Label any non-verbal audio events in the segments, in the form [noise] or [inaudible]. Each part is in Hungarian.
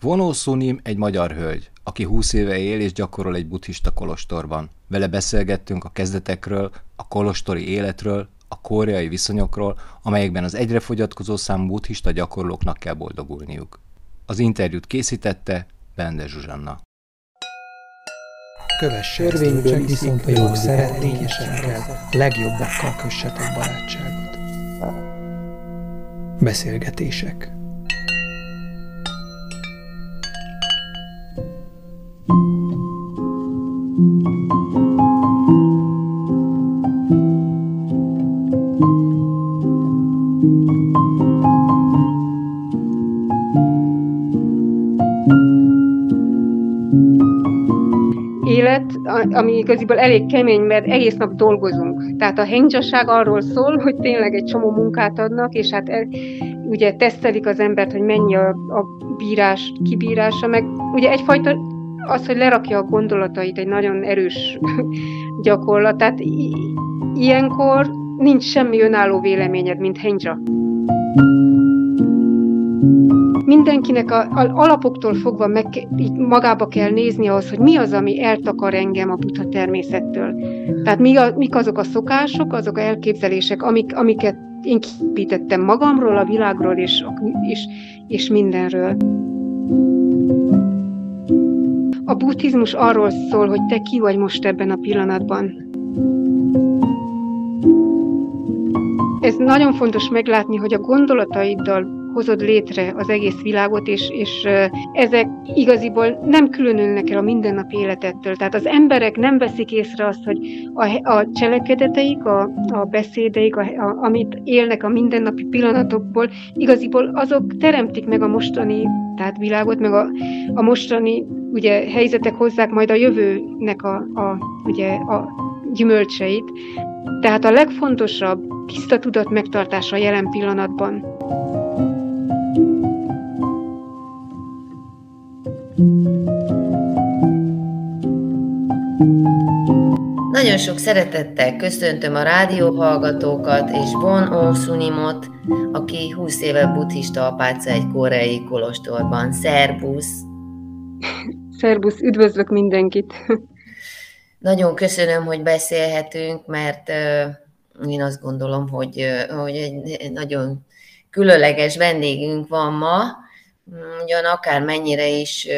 Vonó Sunim egy magyar hölgy, aki 20 éve él és gyakorol egy buddhista kolostorban. Vele beszélgettünk a kezdetekről, a kolostori életről, a koreai viszonyokról, amelyekben az egyre fogyatkozó számú buddhista gyakorlóknak kell boldogulniuk. Az interjút készítette Bende Zsuzsanna. Kövesse Törvényből viszont a jó szeretnényesekkel, legjobbakkal kössetek barátságot. Beszélgetések ami igaziból elég kemény, mert egész nap dolgozunk. Tehát a hengyaság arról szól, hogy tényleg egy csomó munkát adnak, és hát el, ugye tesztelik az embert, hogy mennyi a, a bírás, kibírása, meg ugye egyfajta az, hogy lerakja a gondolatait, egy nagyon erős [laughs] gyakorlat. Tehát ilyenkor nincs semmi önálló véleményed, mint hengya mindenkinek a, a alapoktól fogva meg, így magába kell nézni ahhoz, hogy mi az, ami eltakar engem a buddha természettől. Tehát mi a, mik azok a szokások, azok a elképzelések, amik, amiket én kipítettem magamról, a világról és, és, és mindenről. A buddhizmus arról szól, hogy te ki vagy most ebben a pillanatban. Ez nagyon fontos meglátni, hogy a gondolataiddal hozod létre az egész világot, és, és ezek igaziból nem különülnek el a mindennapi életettől. Tehát az emberek nem veszik észre azt, hogy a, a cselekedeteik, a, a beszédeik, a, a, amit élnek a mindennapi pillanatokból, igaziból azok teremtik meg a mostani tehát világot, meg a, a mostani ugye, helyzetek hozzák majd a jövőnek a, a, ugye, a gyümölcseit. Tehát a legfontosabb tiszta tudat megtartása a jelen pillanatban. Nagyon sok szeretettel köszöntöm a rádióhallgatókat és Bon Osunimot, aki 20 éve buddhista apáca egy koreai kolostorban. Szerbusz! Szerbusz, üdvözlök mindenkit! Nagyon köszönöm, hogy beszélhetünk, mert én azt gondolom, hogy, hogy egy nagyon különleges vendégünk van ma, ugyan akár mennyire is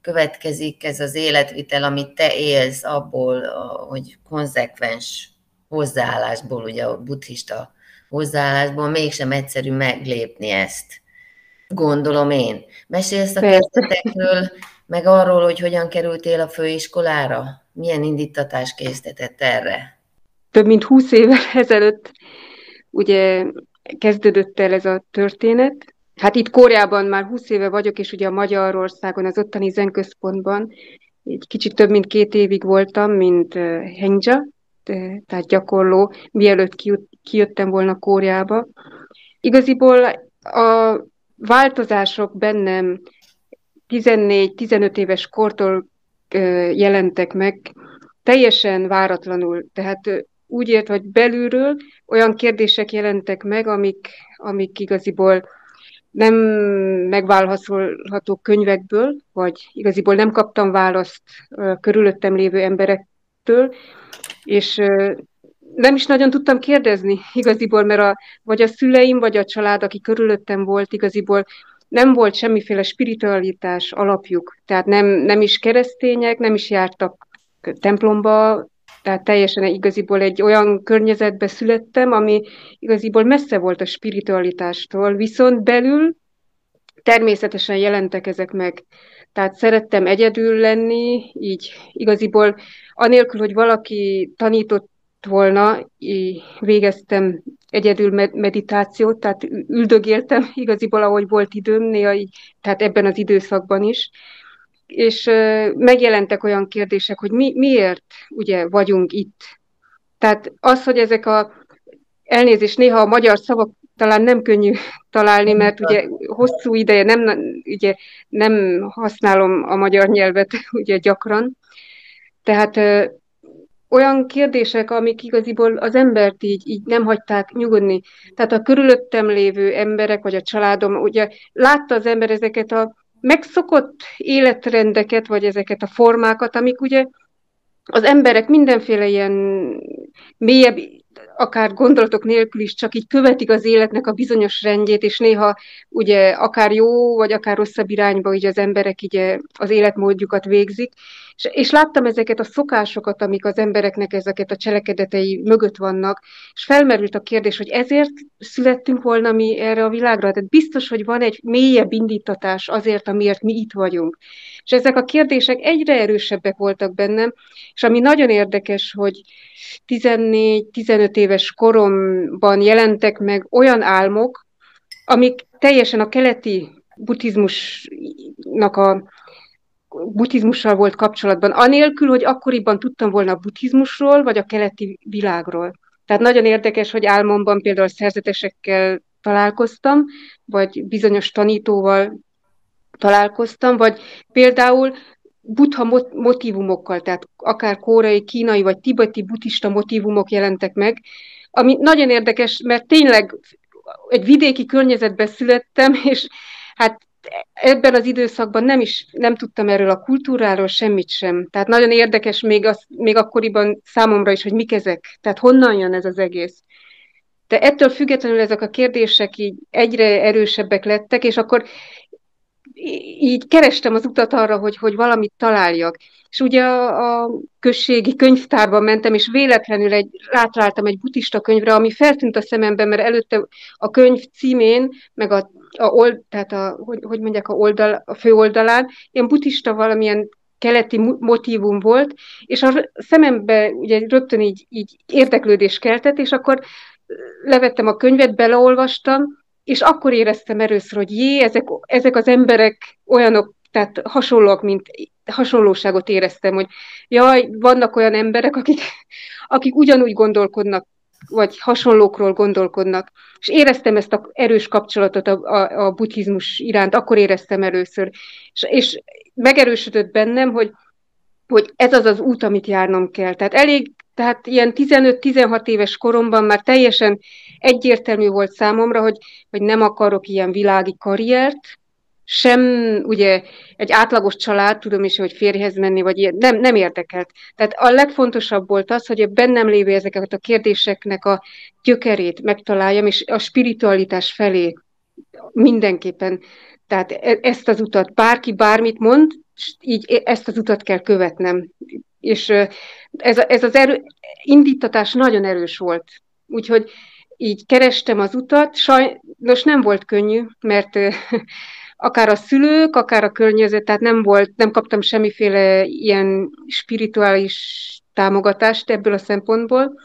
következik ez az életvitel, amit te élsz abból, hogy konzekvens hozzáállásból, ugye a buddhista hozzáállásból mégsem egyszerű meglépni ezt. Gondolom én. Mesélsz a kezdetekről, meg arról, hogy hogyan kerültél a főiskolára? Milyen indítatás készített erre? Több mint húsz évvel ezelőtt ugye kezdődött el ez a történet, Hát itt Koreában már 20 éve vagyok, és ugye a Magyarországon, az ottani zenközpontban egy kicsit több mint két évig voltam, mint hengja, tehát gyakorló, mielőtt kijöttem volna Kóreába. Igaziból a változások bennem 14-15 éves kortól jelentek meg, teljesen váratlanul. Tehát úgy ért, hogy belülről olyan kérdések jelentek meg, amik, amik igaziból nem megválaszolható könyvekből, vagy igaziból nem kaptam választ körülöttem lévő emberektől, és nem is nagyon tudtam kérdezni igaziból, mert a, vagy a szüleim, vagy a család, aki körülöttem volt, igaziból nem volt semmiféle spiritualitás alapjuk. Tehát nem, nem is keresztények, nem is jártak templomba, tehát teljesen igaziból egy olyan környezetbe születtem, ami igaziból messze volt a spiritualitástól, viszont belül természetesen jelentek ezek meg. Tehát szerettem egyedül lenni, így igaziból anélkül, hogy valaki tanított volna, végeztem egyedül meditációt, tehát üldögéltem [laughs] igaziból, ahogy volt időm, néha így, tehát ebben az időszakban is és megjelentek olyan kérdések, hogy mi, miért ugye vagyunk itt. Tehát az, hogy ezek a elnézést, néha a magyar szavak talán nem könnyű találni, mert ugye hosszú ideje nem, ugye nem használom a magyar nyelvet [laughs] ugye gyakran. Tehát ö, olyan kérdések, amik igaziból az embert így, így nem hagyták nyugodni. Tehát a körülöttem lévő emberek, vagy a családom, ugye látta az ember ezeket a megszokott életrendeket, vagy ezeket a formákat, amik ugye az emberek mindenféle ilyen mélyebb akár gondolatok nélkül is csak így követik az életnek a bizonyos rendjét, és néha ugye akár jó, vagy akár rosszabb irányba ugye az emberek ugye az életmódjukat végzik. És, és láttam ezeket a szokásokat, amik az embereknek ezeket a cselekedetei mögött vannak, és felmerült a kérdés, hogy ezért születtünk volna mi erre a világra. Tehát biztos, hogy van egy mélyebb indítatás azért, amiért mi itt vagyunk. És ezek a kérdések egyre erősebbek voltak bennem, és ami nagyon érdekes, hogy 14-15 éves koromban jelentek meg olyan álmok, amik teljesen a keleti buddhizmusnak a buddhizmussal volt kapcsolatban, anélkül, hogy akkoriban tudtam volna a buddhizmusról, vagy a keleti világról. Tehát nagyon érdekes, hogy álmomban például szerzetesekkel találkoztam, vagy bizonyos tanítóval találkoztam, vagy például buddha motivumokkal, tehát akár kórai, kínai vagy tibeti buddhista motivumok jelentek meg, ami nagyon érdekes, mert tényleg egy vidéki környezetben születtem, [laughs] és hát ebben az időszakban nem is nem tudtam erről a kultúráról semmit sem. Tehát nagyon érdekes még, az, még akkoriban számomra is, hogy mik ezek. Tehát honnan jön ez az egész. De ettől függetlenül ezek a kérdések így egyre erősebbek lettek, és akkor így kerestem az utat arra, hogy, hogy valamit találjak. És ugye a, a községi könyvtárban mentem, és véletlenül egy, rátaláltam egy buddhista könyvre, ami feltűnt a szememben, mert előtte a könyv címén, meg a, a, old, tehát a, hogy, hogy mondják, a, oldal, a fő oldalán, ilyen buddhista valamilyen keleti motívum volt, és a szemembe ugye rögtön így, így érdeklődés keltett, és akkor levettem a könyvet, beleolvastam, és akkor éreztem először, hogy jé, ezek, ezek az emberek olyanok, tehát hasonlóak, mint hasonlóságot éreztem, hogy jaj, vannak olyan emberek, akik, akik ugyanúgy gondolkodnak, vagy hasonlókról gondolkodnak. És éreztem ezt a erős kapcsolatot a, a, a buddhizmus iránt, akkor éreztem először. És, és megerősödött bennem, hogy, hogy ez az az út, amit járnom kell. Tehát elég, tehát ilyen 15-16 éves koromban már teljesen egyértelmű volt számomra, hogy, hogy nem akarok ilyen világi karriert, sem ugye egy átlagos család, tudom is, hogy férjhez menni, vagy ilyen, nem, nem érdekelt. Tehát a legfontosabb volt az, hogy a bennem lévő ezeket a kérdéseknek a gyökerét megtaláljam, és a spiritualitás felé mindenképpen, tehát e, ezt az utat, bárki bármit mond, így ezt az utat kell követnem. És ez, ez az erő, indítatás nagyon erős volt. Úgyhogy így kerestem az utat, sajnos nem volt könnyű, mert [laughs] akár a szülők, akár a környezet, tehát nem volt, nem kaptam semmiféle ilyen spirituális támogatást ebből a szempontból.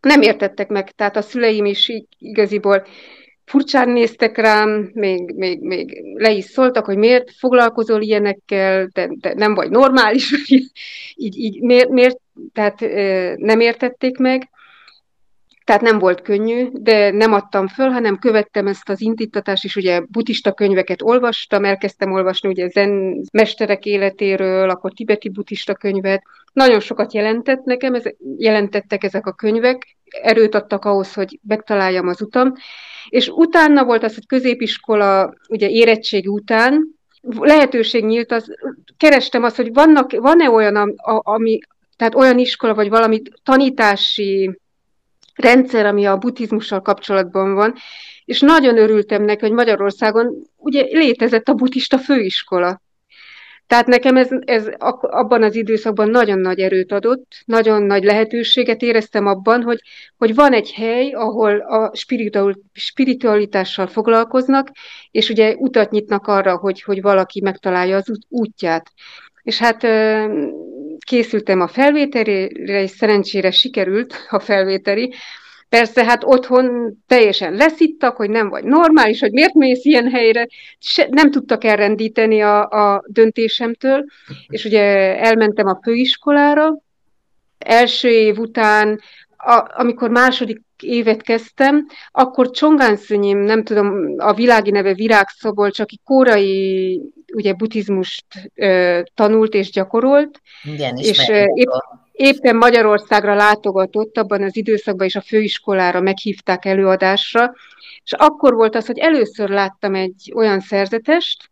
Nem értettek meg, tehát a szüleim is igaziból furcsán néztek rám, még, még, még le is szóltak, hogy miért foglalkozol ilyenekkel, de, de nem vagy normális, [laughs] így, így miért, miért, tehát nem értették meg. Tehát nem volt könnyű, de nem adtam föl, hanem követtem ezt az indítatást, és ugye buddhista könyveket olvastam, elkezdtem olvasni ugye zen mesterek életéről, akkor tibeti buddhista könyvet. Nagyon sokat jelentett nekem, ez, jelentettek ezek a könyvek, erőt adtak ahhoz, hogy megtaláljam az utam. És utána volt az, hogy középiskola, ugye érettségi után, lehetőség nyílt, az, kerestem azt, hogy vannak, van-e olyan, ami, tehát olyan iskola, vagy valami tanítási rendszer, ami a buddhizmussal kapcsolatban van, és nagyon örültem neki, hogy Magyarországon ugye létezett a buddhista főiskola. Tehát nekem ez, ez abban az időszakban nagyon nagy erőt adott, nagyon nagy lehetőséget éreztem abban, hogy, hogy van egy hely, ahol a spiritualitással foglalkoznak, és ugye utat nyitnak arra, hogy, hogy valaki megtalálja az útját. És hát készültem a felvételére, és szerencsére sikerült a felvételi. Persze, hát otthon teljesen leszittak, hogy nem vagy normális, hogy miért mész ilyen helyre. Se, nem tudtak elrendíteni a, a döntésemtől, és ugye elmentem a főiskolára. Első év után, a, amikor második évet kezdtem, akkor Csongánszönyém, nem tudom, a világi neve Virágszobol, csak egy kórai ugye buddhizmust ö, tanult és gyakorolt. Igen, és épp, éppen Magyarországra látogatott abban az időszakban, és a főiskolára meghívták előadásra, és akkor volt az, hogy először láttam egy olyan szerzetest,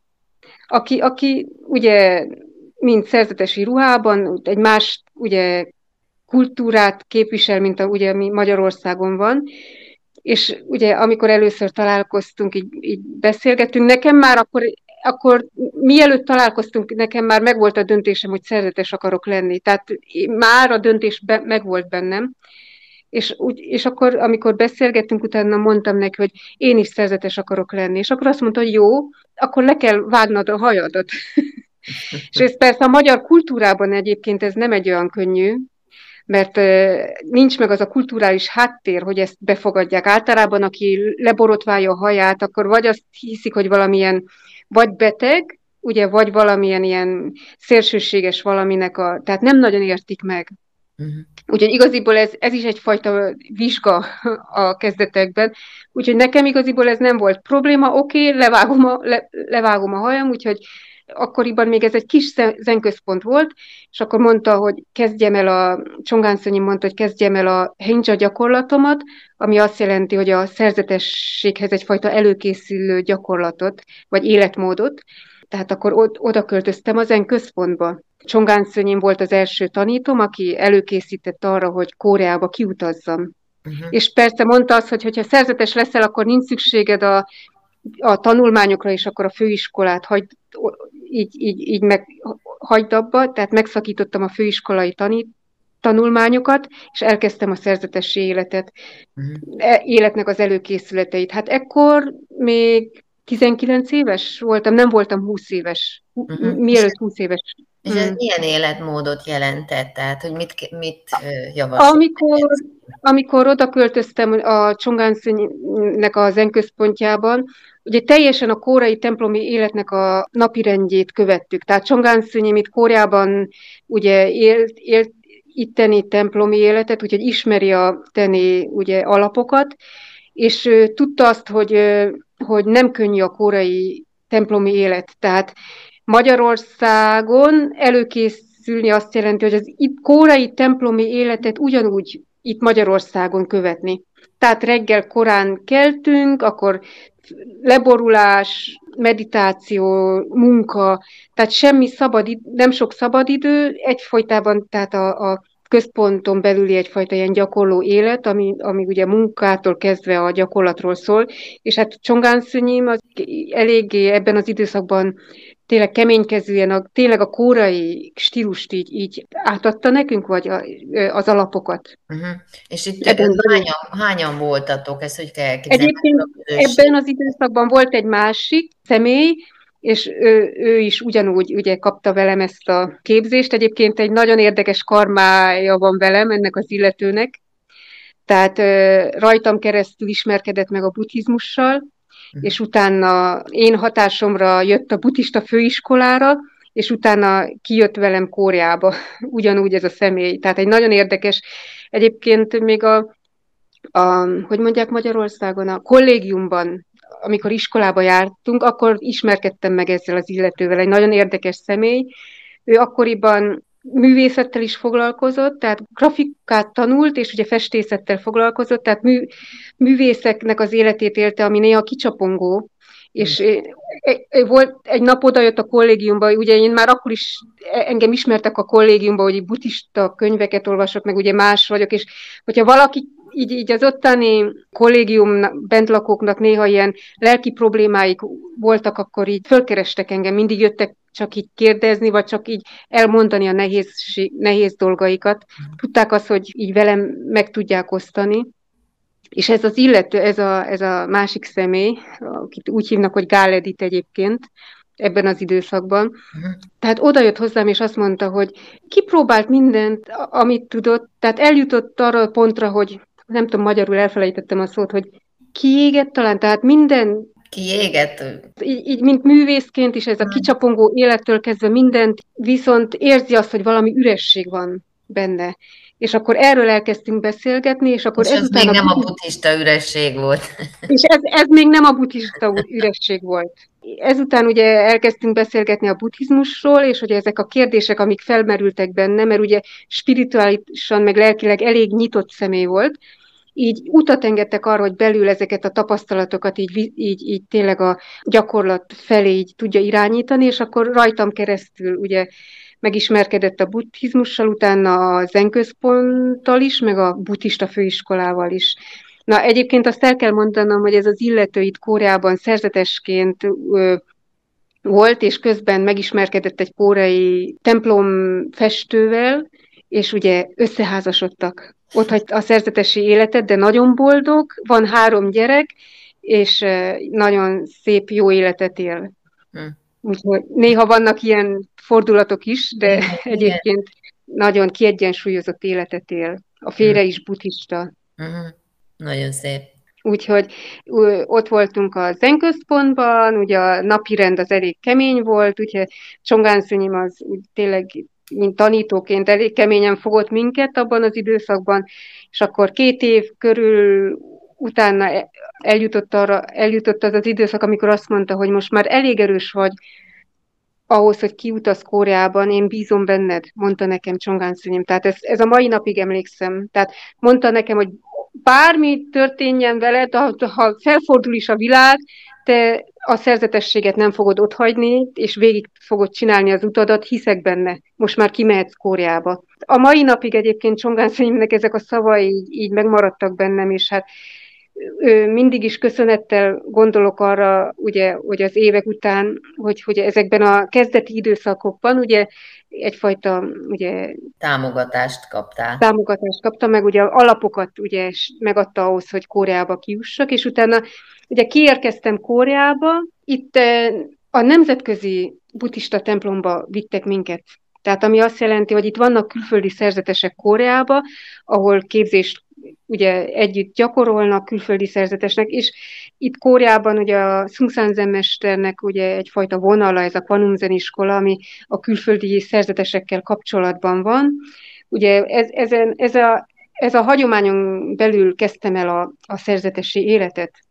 aki, aki ugye mint szerzetesi ruhában, egy más ugye kultúrát képvisel, mint a, ugye mi Magyarországon van, és ugye amikor először találkoztunk, így, így beszélgettünk, nekem már akkor, akkor mielőtt találkoztunk, nekem már megvolt a döntésem, hogy szerzetes akarok lenni. Tehát már a döntés be, megvolt bennem. És, úgy, és akkor, amikor beszélgettünk, utána mondtam neki, hogy én is szerzetes akarok lenni. És akkor azt mondta, hogy jó, akkor le kell vágnod a hajadat. [laughs] és ez persze a magyar kultúrában egyébként ez nem egy olyan könnyű, mert nincs meg az a kulturális háttér, hogy ezt befogadják. Általában, aki leborotválja a haját, akkor vagy azt hiszik, hogy valamilyen vagy beteg, ugye, vagy valamilyen ilyen szélsőséges valaminek a, tehát nem nagyon értik meg. Uh-huh. Úgyhogy igaziból ez, ez is egyfajta vizsga a kezdetekben. Úgyhogy nekem igaziból ez nem volt probléma, oké, okay, levágom, a, le, levágom a hajam, úgyhogy akkoriban még ez egy kis zenközpont volt, és akkor mondta, hogy kezdjem el a, Csongánszonyi mondta, hogy kezdjem el a hinja gyakorlatomat, ami azt jelenti, hogy a szerzetességhez egyfajta előkészülő gyakorlatot, vagy életmódot, tehát akkor oda költöztem az zen központba. Csongán Szönyén volt az első tanítom, aki előkészített arra, hogy Koreába kiutazzam. Uh-huh. És persze mondta azt, hogy ha szerzetes leszel, akkor nincs szükséged a, a tanulmányokra, és akkor a főiskolát hagyd, így, így, így meg, hagyd abba, tehát megszakítottam a főiskolai tanít, tanulmányokat, és elkezdtem a szerzetesi életet, uh-huh. életnek az előkészületeit. Hát ekkor még 19 éves voltam, nem voltam 20 éves, uh-huh. mielőtt 20 éves. És ez hmm. milyen életmódot jelentett? Tehát, hogy mit, mit javasolt? Amikor, amikor oda költöztem a Csongánszönynek a zenközpontjában, ugye teljesen a kórai templomi életnek a napirendjét követtük. Tehát Csongánszönyi, mint Kóreában ugye élt, élt itteni templomi életet, úgyhogy ismeri a teni ugye alapokat, és tudta azt, hogy hogy nem könnyű a kórai templomi élet. Tehát Magyarországon előkészülni azt jelenti, hogy az kórai templomi életet ugyanúgy itt Magyarországon követni. Tehát reggel korán keltünk, akkor leborulás, meditáció, munka, tehát semmi szabad, nem sok szabadidő, egyfolytában, tehát a, a központon belüli egyfajta ilyen gyakorló élet, ami, ami ugye munkától kezdve a gyakorlatról szól, és hát Csongán Szönyim az eléggé ebben az időszakban tényleg keménykezően, a, tényleg a kórai stílust így, így átadta nekünk, vagy a, az alapokat. Uh-huh. És itt ebben hányan, hányan voltatok, ezt hogy kell elképzelni? Egyébként ebben az időszakban volt egy másik személy, és ő, ő is ugyanúgy ugye kapta velem ezt a képzést. Egyébként egy nagyon érdekes karmája van velem ennek az illetőnek, tehát rajtam keresztül ismerkedett meg a buddhizmussal. És utána én hatásomra jött a buddhista főiskolára, és utána kijött velem Kóreába, [laughs] ugyanúgy ez a személy. Tehát egy nagyon érdekes, egyébként még a, a hogy mondják Magyarországon, a kollégiumban amikor iskolába jártunk, akkor ismerkedtem meg ezzel az illetővel, egy nagyon érdekes személy. Ő akkoriban művészettel is foglalkozott, tehát grafikát tanult, és ugye festészettel foglalkozott, tehát mű, művészeknek az életét élte, ami néha kicsapongó, és volt egy nap odajött a kollégiumba, ugye én már akkor is engem ismertek a kollégiumba, hogy buddhista könyveket olvasok, meg ugye más vagyok, és hogyha valaki így, így az ottani kollégium bentlakóknak néha ilyen lelki problémáik voltak, akkor így fölkerestek engem, mindig jöttek csak így kérdezni, vagy csak így elmondani a nehéz, nehéz dolgaikat. Tudták azt, hogy így velem meg tudják osztani. És ez az illető, ez a, ez a másik személy, akit úgy hívnak, hogy Gáledit egyébként, ebben az időszakban. Uh-huh. Tehát oda jött hozzám, és azt mondta, hogy kipróbált mindent, amit tudott, tehát eljutott arra a pontra, hogy nem tudom, magyarul elfelejtettem a szót, hogy kiégett talán, tehát minden kiégett. Így, így, mint művészként is ez a kicsapongó élettől kezdve mindent, viszont érzi azt, hogy valami üresség van benne. És akkor erről elkezdtünk beszélgetni, és akkor és ez még a nem a buddhista üresség volt. [laughs] És ez, ez még nem a buddhista üresség volt. Ezután ugye elkezdtünk beszélgetni a buddhizmusról, és hogy ezek a kérdések, amik felmerültek benne, mert ugye spirituálisan, meg lelkileg elég nyitott személy volt, így utat engedtek arra, hogy belül ezeket a tapasztalatokat így, így, így tényleg a gyakorlat felé így tudja irányítani, és akkor rajtam keresztül ugye megismerkedett a buddhizmussal, utána a zenközponttal is, meg a buddhista főiskolával is. Na egyébként azt el kell mondanom, hogy ez az illető itt Kóreában szerzetesként ö, volt, és közben megismerkedett egy kórai templom festővel, és ugye összeházasodtak. Ott hagyta a szerzetesi életet, de nagyon boldog, van három gyerek, és nagyon szép, jó életet él. Hm. Úgyhogy néha vannak ilyen fordulatok is, de Igen. [laughs] egyébként nagyon kiegyensúlyozott életet él. A félre hm. is buddhista. Uh-huh. Nagyon szép. Úgyhogy ott voltunk a zenközpontban, ugye a napi rend az elég kemény volt, úgyhogy Csongán az úgy tényleg mint tanítóként elég keményen fogott minket abban az időszakban, és akkor két év körül utána e, eljutott, arra, eljutott az az időszak, amikor azt mondta, hogy most már elég erős vagy ahhoz, hogy kiutaz Koreában, én bízom benned, mondta nekem Csongán szünyim. Tehát ez, ez a mai napig emlékszem. Tehát mondta nekem, hogy bármi történjen veled, ha, ha felfordul is a világ, te a szerzetességet nem fogod otthagyni, és végig fogod csinálni az utadat, hiszek benne. Most már kimehetsz Kóriába. A mai napig egyébként Csongán Szényimnek ezek a szavai így, így megmaradtak bennem, és hát mindig is köszönettel gondolok arra, ugye, hogy az évek után, hogy, hogy ezekben a kezdeti időszakokban ugye egyfajta ugye, támogatást kaptál. Támogatást kaptam, meg ugye alapokat ugye megadta ahhoz, hogy Koreába kiussak, és utána ugye kiérkeztem Koreába, itt a nemzetközi buddhista templomba vittek minket. Tehát ami azt jelenti, hogy itt vannak külföldi szerzetesek Koreába, ahol képzést ugye együtt gyakorolnak külföldi szerzetesnek, és itt Kóriában ugye a Szungszán mesternek ugye egyfajta vonala, ez a Kvanumzen iskola, ami a külföldi szerzetesekkel kapcsolatban van. Ugye ez, ezen, ez, a, ez a hagyományon belül kezdtem el a, a szerzetesi életet.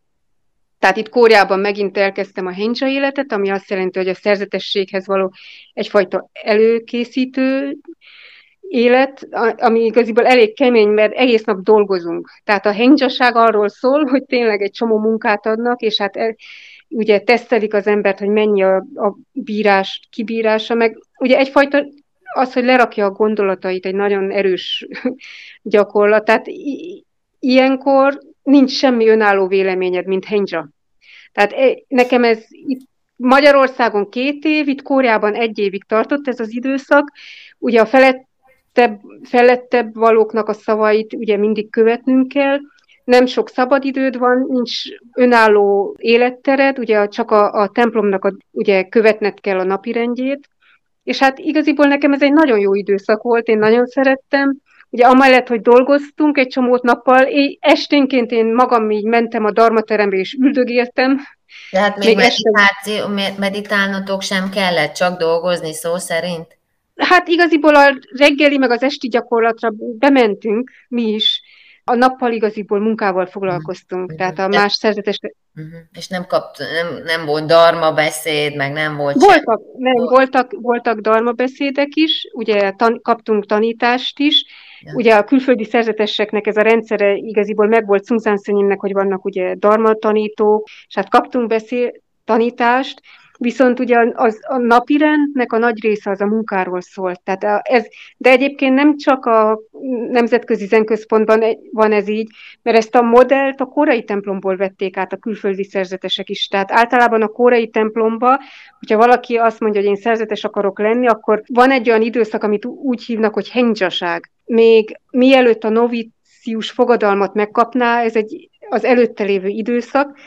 Tehát itt Kóriában megint elkezdtem a henja életet, ami azt jelenti, hogy a szerzetességhez való egyfajta előkészítő élet, ami igaziból elég kemény, mert egész nap dolgozunk. Tehát a hengyaság arról szól, hogy tényleg egy csomó munkát adnak, és hát el, ugye tesztelik az embert, hogy mennyi a, a bírás, kibírása, meg ugye egyfajta az, hogy lerakja a gondolatait, egy nagyon erős gyakorlat. Tehát i- ilyenkor nincs semmi önálló véleményed, mint hengya. Tehát e, nekem ez itt Magyarországon két év, itt Kóriában egy évig tartott ez az időszak. Ugye a felett felettebb, felettebb valóknak a szavait ugye mindig követnünk kell, nem sok szabadidőd van, nincs önálló élettered, ugye csak a, a templomnak a, ugye követned kell a napirendjét, és hát igaziból nekem ez egy nagyon jó időszak volt, én nagyon szerettem, Ugye amellett, hogy dolgoztunk egy csomót nappal, én, esténként én magam így mentem a darmaterembe és üldögéltem. Tehát még, még meditáció, este... meditálnotok sem kellett, csak dolgozni szó szerint? Hát igaziból a reggeli meg az esti gyakorlatra bementünk mi is, a nappal igaziból munkával foglalkoztunk, uh-huh. tehát a más szerzetes... Uh-huh. És nem, kapt, nem, nem volt darma beszéd, meg nem volt... Voltak, sem... nem, voltak, voltak darma beszédek is, ugye tan, kaptunk tanítást is. Ugye a külföldi szerzeteseknek ez a rendszere igaziból megvolt Szungzán hogy vannak ugye darma tanítók, és hát kaptunk beszél, tanítást, Viszont ugye az, a napirendnek a nagy része az a munkáról szólt. Tehát ez, de egyébként nem csak a Nemzetközi Zenközpontban van ez így, mert ezt a modellt a korai templomból vették át a külföldi szerzetesek is. Tehát általában a korai templomba, hogyha valaki azt mondja, hogy én szerzetes akarok lenni, akkor van egy olyan időszak, amit úgy hívnak, hogy hengyaság. Még mielőtt a novícius fogadalmat megkapná, ez egy az előtte lévő időszak,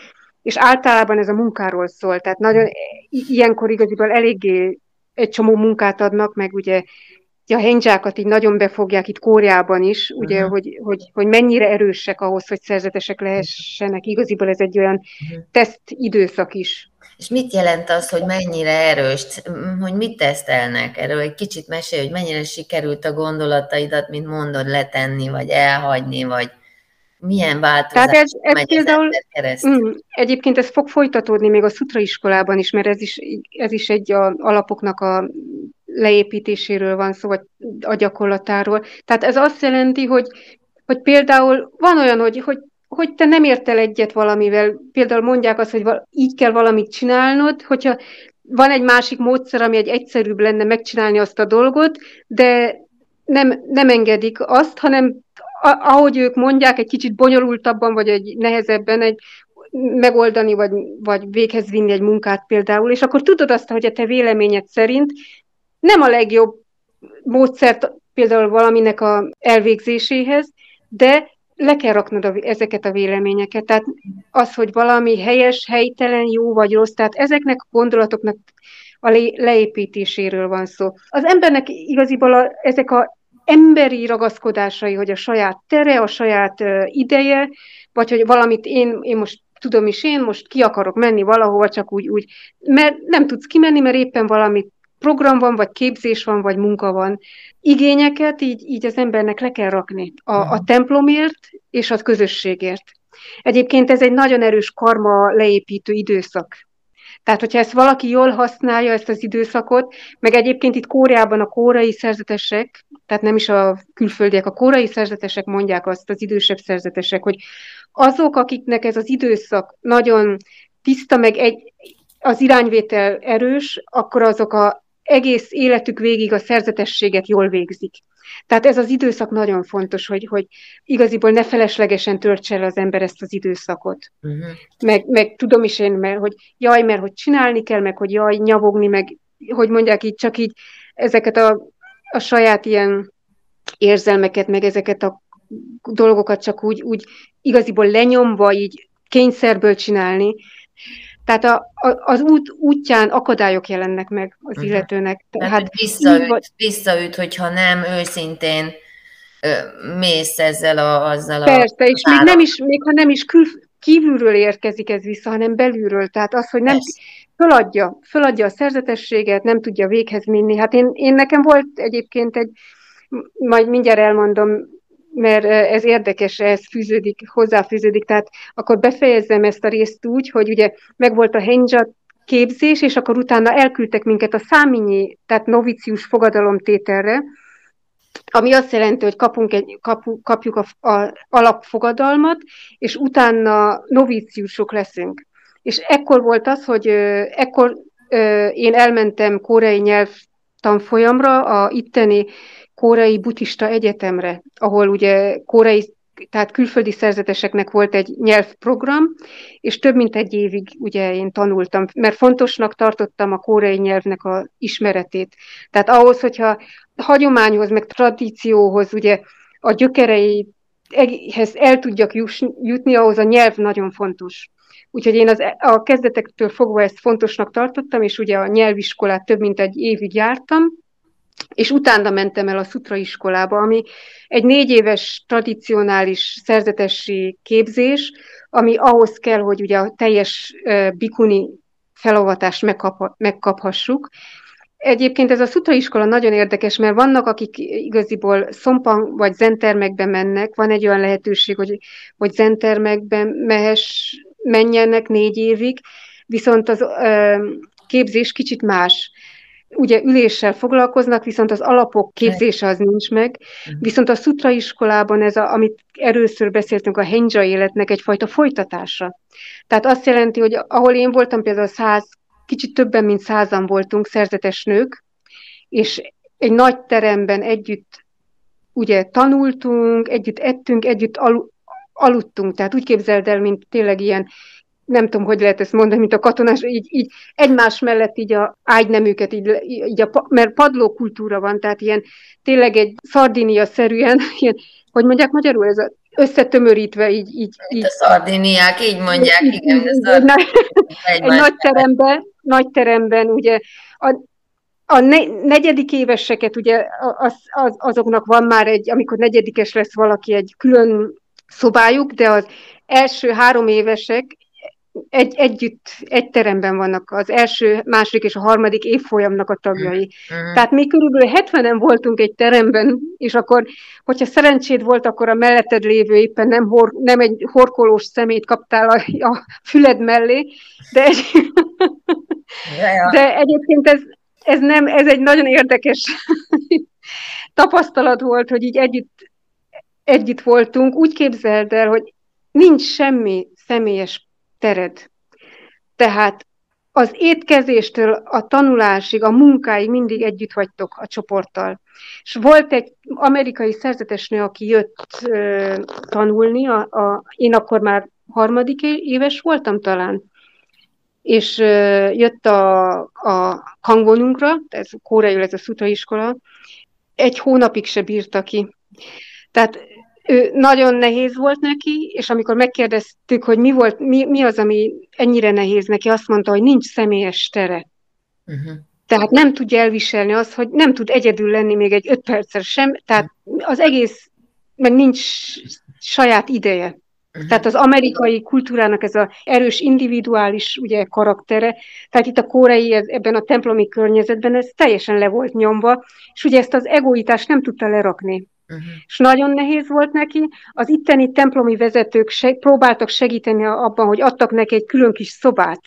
és általában ez a munkáról szól, tehát nagyon ilyenkor igaziból eléggé egy csomó munkát adnak, meg ugye a hendzsákat így nagyon befogják itt Kóriában is, ugye, uh-huh. hogy, hogy, hogy mennyire erősek ahhoz, hogy szerzetesek lehessenek. Igaziból ez egy olyan uh-huh. teszt időszak is. És mit jelent az, hogy mennyire erős, hogy mit tesztelnek? Erről egy kicsit mesélj, hogy mennyire sikerült a gondolataidat, mint mondod, letenni, vagy elhagyni, vagy milyen változás Tehát ez, ez például, mm, Egyébként ez fog folytatódni még a Szutra iskolában is, mert ez is, ez is egy a, alapoknak a leépítéséről van szó, vagy a gyakorlatáról. Tehát ez azt jelenti, hogy hogy például van olyan, hogy, hogy, hogy te nem értel egyet valamivel, például mondják azt, hogy így kell valamit csinálnod, hogyha van egy másik módszer, ami egy egyszerűbb lenne megcsinálni azt a dolgot, de nem, nem engedik azt, hanem ahogy ők mondják, egy kicsit bonyolultabban, vagy egy nehezebben egy megoldani, vagy, vagy véghez vinni egy munkát például, és akkor tudod azt, hogy a te véleményed szerint nem a legjobb módszert például valaminek a elvégzéséhez, de le kell raknod a, ezeket a véleményeket. Tehát az, hogy valami helyes, helytelen, jó vagy rossz, tehát ezeknek a gondolatoknak a leépítéséről van szó. Az embernek igaziból a, ezek a emberi ragaszkodásai, hogy a saját tere, a saját uh, ideje, vagy hogy valamit én, én most tudom is én, most ki akarok menni valahova, csak úgy, úgy, mert nem tudsz kimenni, mert éppen valami program van, vagy képzés van, vagy munka van. Igényeket így, így az embernek le kell rakni a, a templomért és a közösségért. Egyébként ez egy nagyon erős karma leépítő időszak. Tehát, hogyha ezt valaki jól használja, ezt az időszakot, meg egyébként itt Kóreában a kórai szerzetesek, tehát nem is a külföldiek, a kórai szerzetesek mondják azt, az idősebb szerzetesek, hogy azok, akiknek ez az időszak nagyon tiszta, meg egy, az irányvétel erős, akkor azok a egész életük végig a szerzetességet jól végzik. Tehát ez az időszak nagyon fontos, hogy, hogy igaziból ne feleslegesen töltse el az ember ezt az időszakot. Uh-huh. Meg, meg tudom is én, mert hogy jaj, mert hogy csinálni kell, meg hogy jaj, nyavogni, meg hogy mondják így, csak így ezeket a, a saját ilyen érzelmeket, meg ezeket a dolgokat csak úgy, úgy igaziból lenyomva, így kényszerből csinálni. Tehát a, a, az út útján akadályok jelennek meg az uh-huh. illetőnek. Tehát, Tehát visszaüt, vagy... visszaüt, hogyha nem őszintén ö, mész ezzel a, azzal Persze, a... Persze, és még, nem is, még ha nem is kül, kívülről érkezik ez vissza, hanem belülről. Tehát az, hogy nem föladja, föladja a szerzetességet, nem tudja véghez minni. Hát én, én nekem volt egyébként egy, majd mindjárt elmondom, mert ez érdekes, ez fűződik, hozzáfűződik, tehát akkor befejezzem ezt a részt úgy, hogy ugye megvolt a henja képzés, és akkor utána elküldtek minket a száminyi, tehát novicius fogadalomtételre, ami azt jelenti, hogy kapunk egy, kapu, kapjuk a, a alapfogadalmat, és utána noviciusok leszünk. És ekkor volt az, hogy ekkor én elmentem koreai nyelv tanfolyamra, a itteni Kórai Buddhista Egyetemre, ahol ugye kórai, tehát külföldi szerzeteseknek volt egy nyelvprogram, és több mint egy évig ugye én tanultam, mert fontosnak tartottam a kórai nyelvnek a ismeretét. Tehát ahhoz, hogyha hagyományhoz, meg tradícióhoz ugye a gyökereihez el tudjak jutni, ahhoz a nyelv nagyon fontos. Úgyhogy én az, a kezdetektől fogva ezt fontosnak tartottam, és ugye a nyelviskolát több mint egy évig jártam, és utána mentem el a Szutra iskolába, ami egy négy éves tradicionális szerzetesi képzés, ami ahhoz kell, hogy ugye a teljes bikuni felolvatást megkap, megkaphassuk. Egyébként ez a Szutra iskola nagyon érdekes, mert vannak, akik igaziból szompan vagy zentermekbe mennek, van egy olyan lehetőség, hogy, hogy zentermekbe mehess, menjenek négy évig, viszont az képzés kicsit más ugye üléssel foglalkoznak, viszont az alapok képzése az nincs meg. Mhm. Viszont a Sutra iskolában ez, a, amit először beszéltünk, a henja életnek egyfajta folytatása. Tehát azt jelenti, hogy ahol én voltam például száz, kicsit többen, mint százan voltunk szerzetes nők, és egy nagy teremben együtt ugye tanultunk, együtt ettünk, együtt alu, aludtunk. Tehát úgy képzeld el, mint tényleg ilyen nem tudom, hogy lehet ezt mondani, mint a katonás, így, így egymás mellett így a ágyneműket, így, így a, mert padlókultúra van, tehát ilyen tényleg egy szardinia-szerűen, [laughs] ilyen, hogy mondják magyarul, ez a összetömörítve így. így, így a szardiniák, így mondják, így, igen. Ez a, egy nagy teremben, nagy teremben, ugye a, a ne, negyedik éveseket, ugye az, az, azoknak van már egy, amikor negyedikes lesz valaki, egy külön szobájuk, de az első három évesek egy, együtt, egy teremben vannak az első, második és a harmadik évfolyamnak a tagjai. Mm-hmm. Tehát mi körülbelül 70-en voltunk egy teremben, és akkor, hogyha szerencséd volt, akkor a melletted lévő éppen nem, hor, nem egy horkolós szemét kaptál a, a füled mellé, de, egy, de egyébként ez, ez nem, ez egy nagyon érdekes tapasztalat volt, hogy így együtt együtt voltunk, úgy képzeld el, hogy nincs semmi személyes tered. Tehát az étkezéstől a tanulásig, a munkáig mindig együtt vagytok a csoporttal. És volt egy amerikai szerzetesnő, aki jött ö, tanulni, a, a, én akkor már harmadik éves voltam talán, és ö, jött a, a kangonunkra, ez kóreai, ez a szutra iskola, egy hónapig se bírta ki. Tehát ő nagyon nehéz volt neki, és amikor megkérdeztük, hogy mi, volt, mi, mi az, ami ennyire nehéz neki, azt mondta, hogy nincs személyes tere. Uh-huh. Tehát nem tudja elviselni azt, hogy nem tud egyedül lenni még egy öt percre sem, tehát az egész, meg nincs saját ideje. Uh-huh. Tehát az amerikai kultúrának ez az erős individuális ugye, karaktere, tehát itt a kórei ebben a templomi környezetben ez teljesen le volt nyomva, és ugye ezt az egoitást nem tudta lerakni. Uh-huh. És nagyon nehéz volt neki. Az itteni templomi vezetők seg- próbáltak segíteni abban, hogy adtak neki egy külön kis szobát,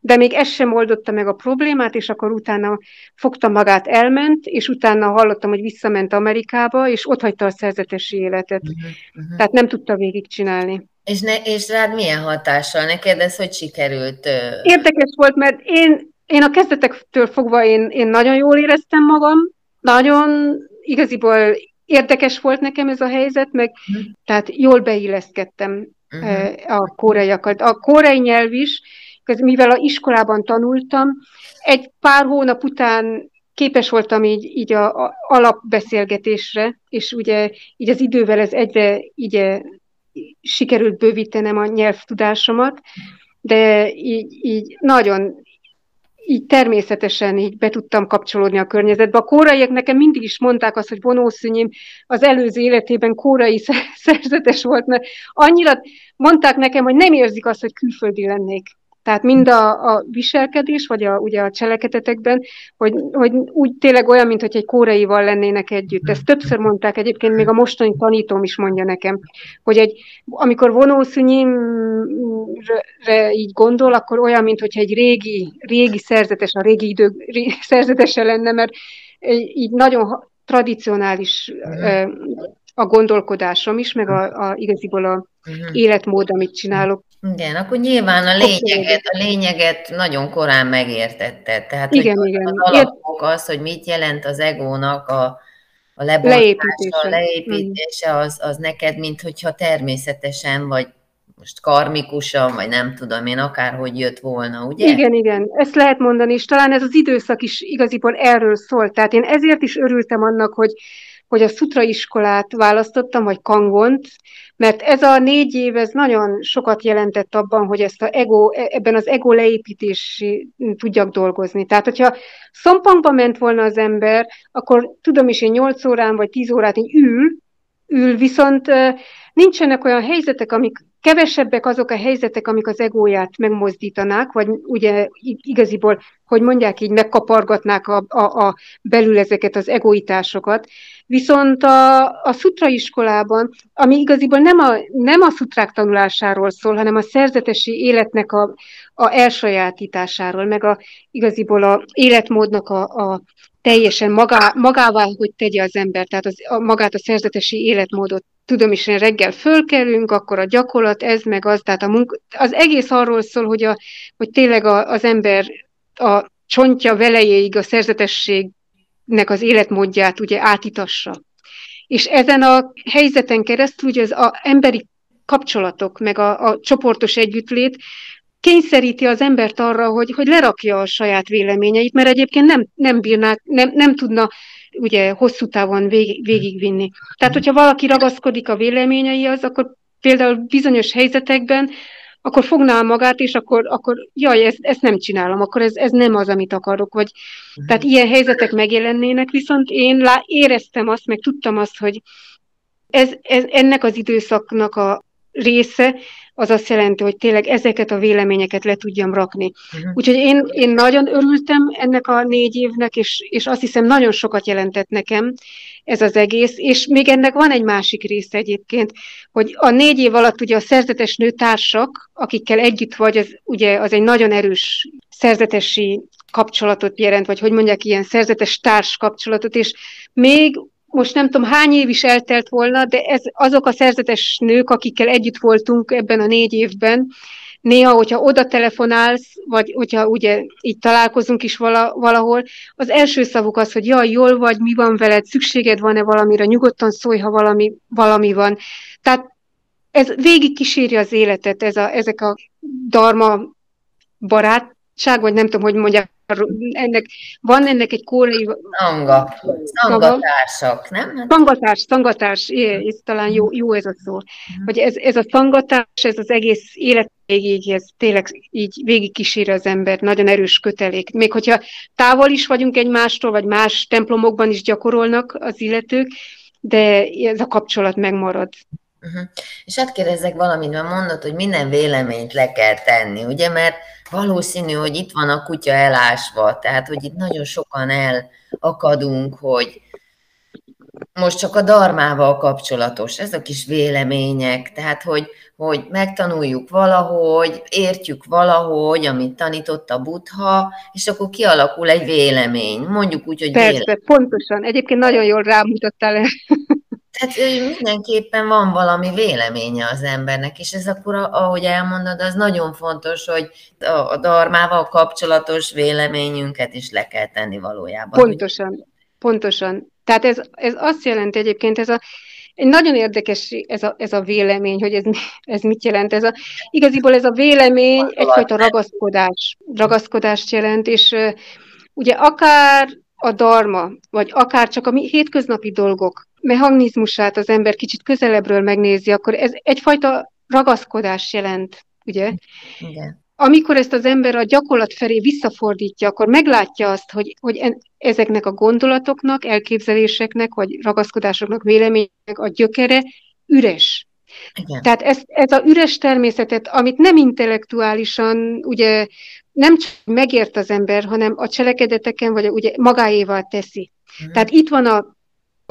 de még ez sem oldotta meg a problémát, és akkor utána fogta magát, elment, és utána hallottam, hogy visszament Amerikába, és ott hagyta a szerzetesi életet. Uh-huh, uh-huh. Tehát nem tudta végigcsinálni. És, ne, és rád milyen hatással? Neked ez hogy sikerült? Érdekes volt, mert én, én a kezdetektől fogva én, én nagyon jól éreztem magam, nagyon igaziból érdekes volt nekem ez a helyzet, meg uh-huh. tehát jól beilleszkedtem uh-huh. a kóreiakat. A kórei nyelv is, mivel a iskolában tanultam, egy pár hónap után képes voltam így, így a, a alapbeszélgetésre, és ugye így az idővel ez egyre így sikerült bővítenem a nyelvtudásomat, de így, így nagyon így természetesen így be tudtam kapcsolódni a környezetbe. A kóraiak nekem mindig is mondták azt, hogy vonószűnyim az előző életében kórai [laughs] szerzetes volt, mert annyira mondták nekem, hogy nem érzik azt, hogy külföldi lennék. Tehát mind a, a viselkedés, vagy a, ugye a cselekedetekben, hogy, hogy úgy tényleg olyan, mint hogy egy kóreival lennének együtt. Ezt többször mondták, egyébként még a mostani tanítóm is mondja nekem, hogy egy, amikor vonószűnyimre így gondol, akkor olyan, mint hogyha egy régi, régi szerzetes, a régi idő szerzetese lenne, mert így nagyon tradicionális a gondolkodásom is, meg a, a igaziból a uh-huh. életmód, amit csinálok. Igen, akkor nyilván a lényeget, a lényeget nagyon korán megértetted. Tehát igen, hogy igen. az alapok az, hogy mit jelent az egónak a, a lebontása, leépítése, a leépítése az, az neked, mint hogyha természetesen, vagy most karmikusan, vagy nem tudom én, akárhogy jött volna, ugye? Igen, igen, ezt lehet mondani, és talán ez az időszak is igaziból erről szólt. Tehát én ezért is örültem annak, hogy hogy a Sutra iskolát választottam, vagy Kangont, mert ez a négy év, ez nagyon sokat jelentett abban, hogy ezt a ego, ebben az ego leépítési tudjak dolgozni. Tehát, hogyha szompangba ment volna az ember, akkor tudom is, én 8 órán vagy 10 órát így ül, ül, viszont nincsenek olyan helyzetek, amik kevesebbek azok a helyzetek, amik az egóját megmozdítanák, vagy ugye igaziból, hogy mondják így, megkapargatnák a, a, a belül ezeket az egoitásokat. Viszont a, a szutra iskolában, ami igaziból nem a, nem a szutrák tanulásáról szól, hanem a szerzetesi életnek a, a elsajátításáról, meg a igaziból a életmódnak a, a teljesen magá, magává, hogy tegye az ember, tehát az, a, magát a szerzetesi életmódot. Tudom is, hogy reggel fölkelünk, akkor a gyakorlat, ez meg az, tehát a munka, az egész arról szól, hogy, a, hogy tényleg a, az ember a csontja velejéig a szerzetességnek az életmódját ugye átitassa. És ezen a helyzeten keresztül ugye az a emberi kapcsolatok, meg a, a csoportos együttlét kényszeríti az embert arra, hogy, hogy lerakja a saját véleményeit, mert egyébként nem, nem bírná, nem, nem tudna ugye hosszú távon vég, végigvinni. Tehát, hogyha valaki ragaszkodik a véleményeihez, akkor például bizonyos helyzetekben akkor fogná magát, és akkor, akkor jaj, ezt, ezt nem csinálom, akkor ez, ez nem az, amit akarok. Vagy. Tehát ilyen helyzetek megjelennének, viszont én lá, éreztem azt, meg tudtam azt, hogy ez, ez, ennek az időszaknak a része, az azt jelenti, hogy tényleg ezeket a véleményeket le tudjam rakni. Uh-huh. Úgyhogy én, én nagyon örültem ennek a négy évnek, és, és azt hiszem nagyon sokat jelentett nekem ez az egész, és még ennek van egy másik része egyébként, hogy a négy év alatt ugye a szerzetes nőtársak, akikkel együtt vagy, az, ugye az egy nagyon erős szerzetesi kapcsolatot jelent, vagy hogy mondják, ilyen szerzetes társ kapcsolatot, és még most nem tudom hány év is eltelt volna, de ez azok a szerzetes nők, akikkel együtt voltunk ebben a négy évben, néha, hogyha oda telefonálsz, vagy hogyha ugye így találkozunk is vala, valahol, az első szavuk az, hogy jaj, jól vagy, mi van veled, szükséged van-e valamire, nyugodtan szólj, ha valami, valami van. Tehát ez végig kíséri az életet, ez a, ezek a darma barátság, vagy nem tudom, hogy mondják, ennek, van ennek egy kórai... Szanga, szangatársak, nem? Szangatás, szangatás, ez talán jó, jó ez a szó. Uh-huh. Hogy ez, ez a szangatás, ez az egész élet végig, ez tényleg így végig kísér az ember, nagyon erős kötelék. Még hogyha távol is vagyunk egymástól, vagy más templomokban is gyakorolnak az illetők, de ez a kapcsolat megmarad. Uh-huh. És hát kérdezzek valamit, mert mondod, hogy minden véleményt le kell tenni, ugye, mert valószínű, hogy itt van a kutya elásva, tehát, hogy itt nagyon sokan elakadunk, hogy most csak a darmával kapcsolatos, ez a kis vélemények, tehát, hogy, hogy megtanuljuk valahogy, értjük valahogy, amit tanított a butha, és akkor kialakul egy vélemény. Mondjuk úgy, hogy Persze, vélemény. pontosan. Egyébként nagyon jól rámutattál tehát mindenképpen van valami véleménye az embernek, és ez akkor, ahogy elmondod, az nagyon fontos, hogy a darmával kapcsolatos véleményünket is le kell tenni valójában. Pontosan, pontosan. Tehát ez, ez azt jelenti egyébként, ez a, egy nagyon érdekes ez a, ez a vélemény, hogy ez, ez mit jelent. Ez a, igaziból ez a vélemény egyfajta ragaszkodás, ragaszkodást jelent, és ugye akár a darma, vagy akár csak a mi hétköznapi dolgok mechanizmusát az ember kicsit közelebbről megnézi, akkor ez egyfajta ragaszkodás jelent, ugye? Igen. Amikor ezt az ember a gyakorlat felé visszafordítja, akkor meglátja azt, hogy, hogy en, ezeknek a gondolatoknak, elképzeléseknek, vagy ragaszkodásoknak, véleménynek a gyökere üres. Igen. Tehát ez, ez a üres természetet, amit nem intellektuálisan, ugye nem csak megért az ember, hanem a cselekedeteken, vagy ugye magáéval teszi. Mm. Tehát itt van a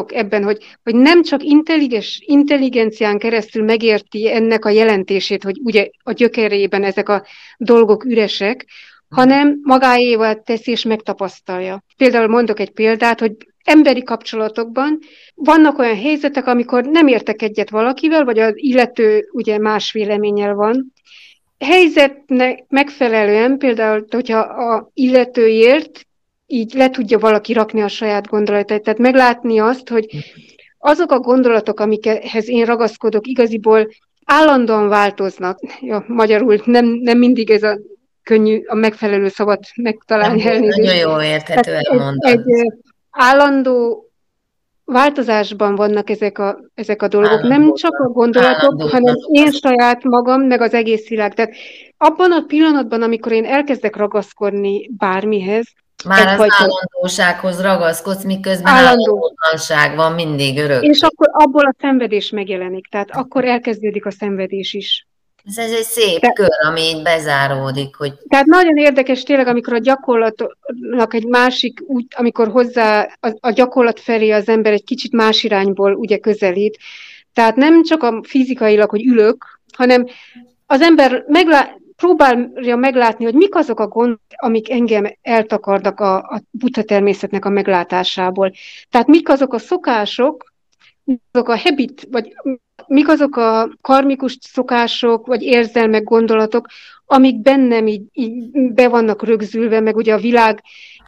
ebben, hogy, hogy nem csak intelligens, intelligencián keresztül megérti ennek a jelentését, hogy ugye a gyökerében ezek a dolgok üresek, hanem magáéval teszi és megtapasztalja. Például mondok egy példát, hogy emberi kapcsolatokban vannak olyan helyzetek, amikor nem értek egyet valakivel, vagy az illető ugye más véleménnyel van. Helyzetnek megfelelően, például, hogyha a illetőért így le tudja valaki rakni a saját gondolatait. Tehát meglátni azt, hogy azok a gondolatok, amikhez én ragaszkodok, igaziból állandóan változnak. Ja, magyarul nem, nem mindig ez a könnyű, a megfelelő szavat megtalálni. Nagyon jó érthető elmondani. Egy, egy állandó változásban vannak ezek a, ezek a dolgok. Állandó, nem csak a gondolatok, állandó, hanem én saját magam, meg az egész világ. Tehát abban a pillanatban, amikor én elkezdek ragaszkodni bármihez, már az fajta... állandósághoz ragaszkodsz, miközben állandótlanság van mindig örök. És akkor abból a szenvedés megjelenik, tehát akkor elkezdődik a szenvedés is. Ez, egy szép Te, kör, ami így bezáródik. Hogy... Tehát nagyon érdekes tényleg, amikor a gyakorlatnak egy másik, úgy, amikor hozzá a, a gyakorlat felé az ember egy kicsit más irányból ugye közelít. Tehát nem csak a fizikailag, hogy ülök, hanem az ember meglá- próbálja meglátni, hogy mik azok a gondok, amik engem eltakarnak a, a buta természetnek a meglátásából. Tehát mik azok a szokások, azok a habit, vagy mik azok a karmikus szokások, vagy érzelmek, gondolatok, amik bennem így, így be vannak rögzülve, meg ugye a világ,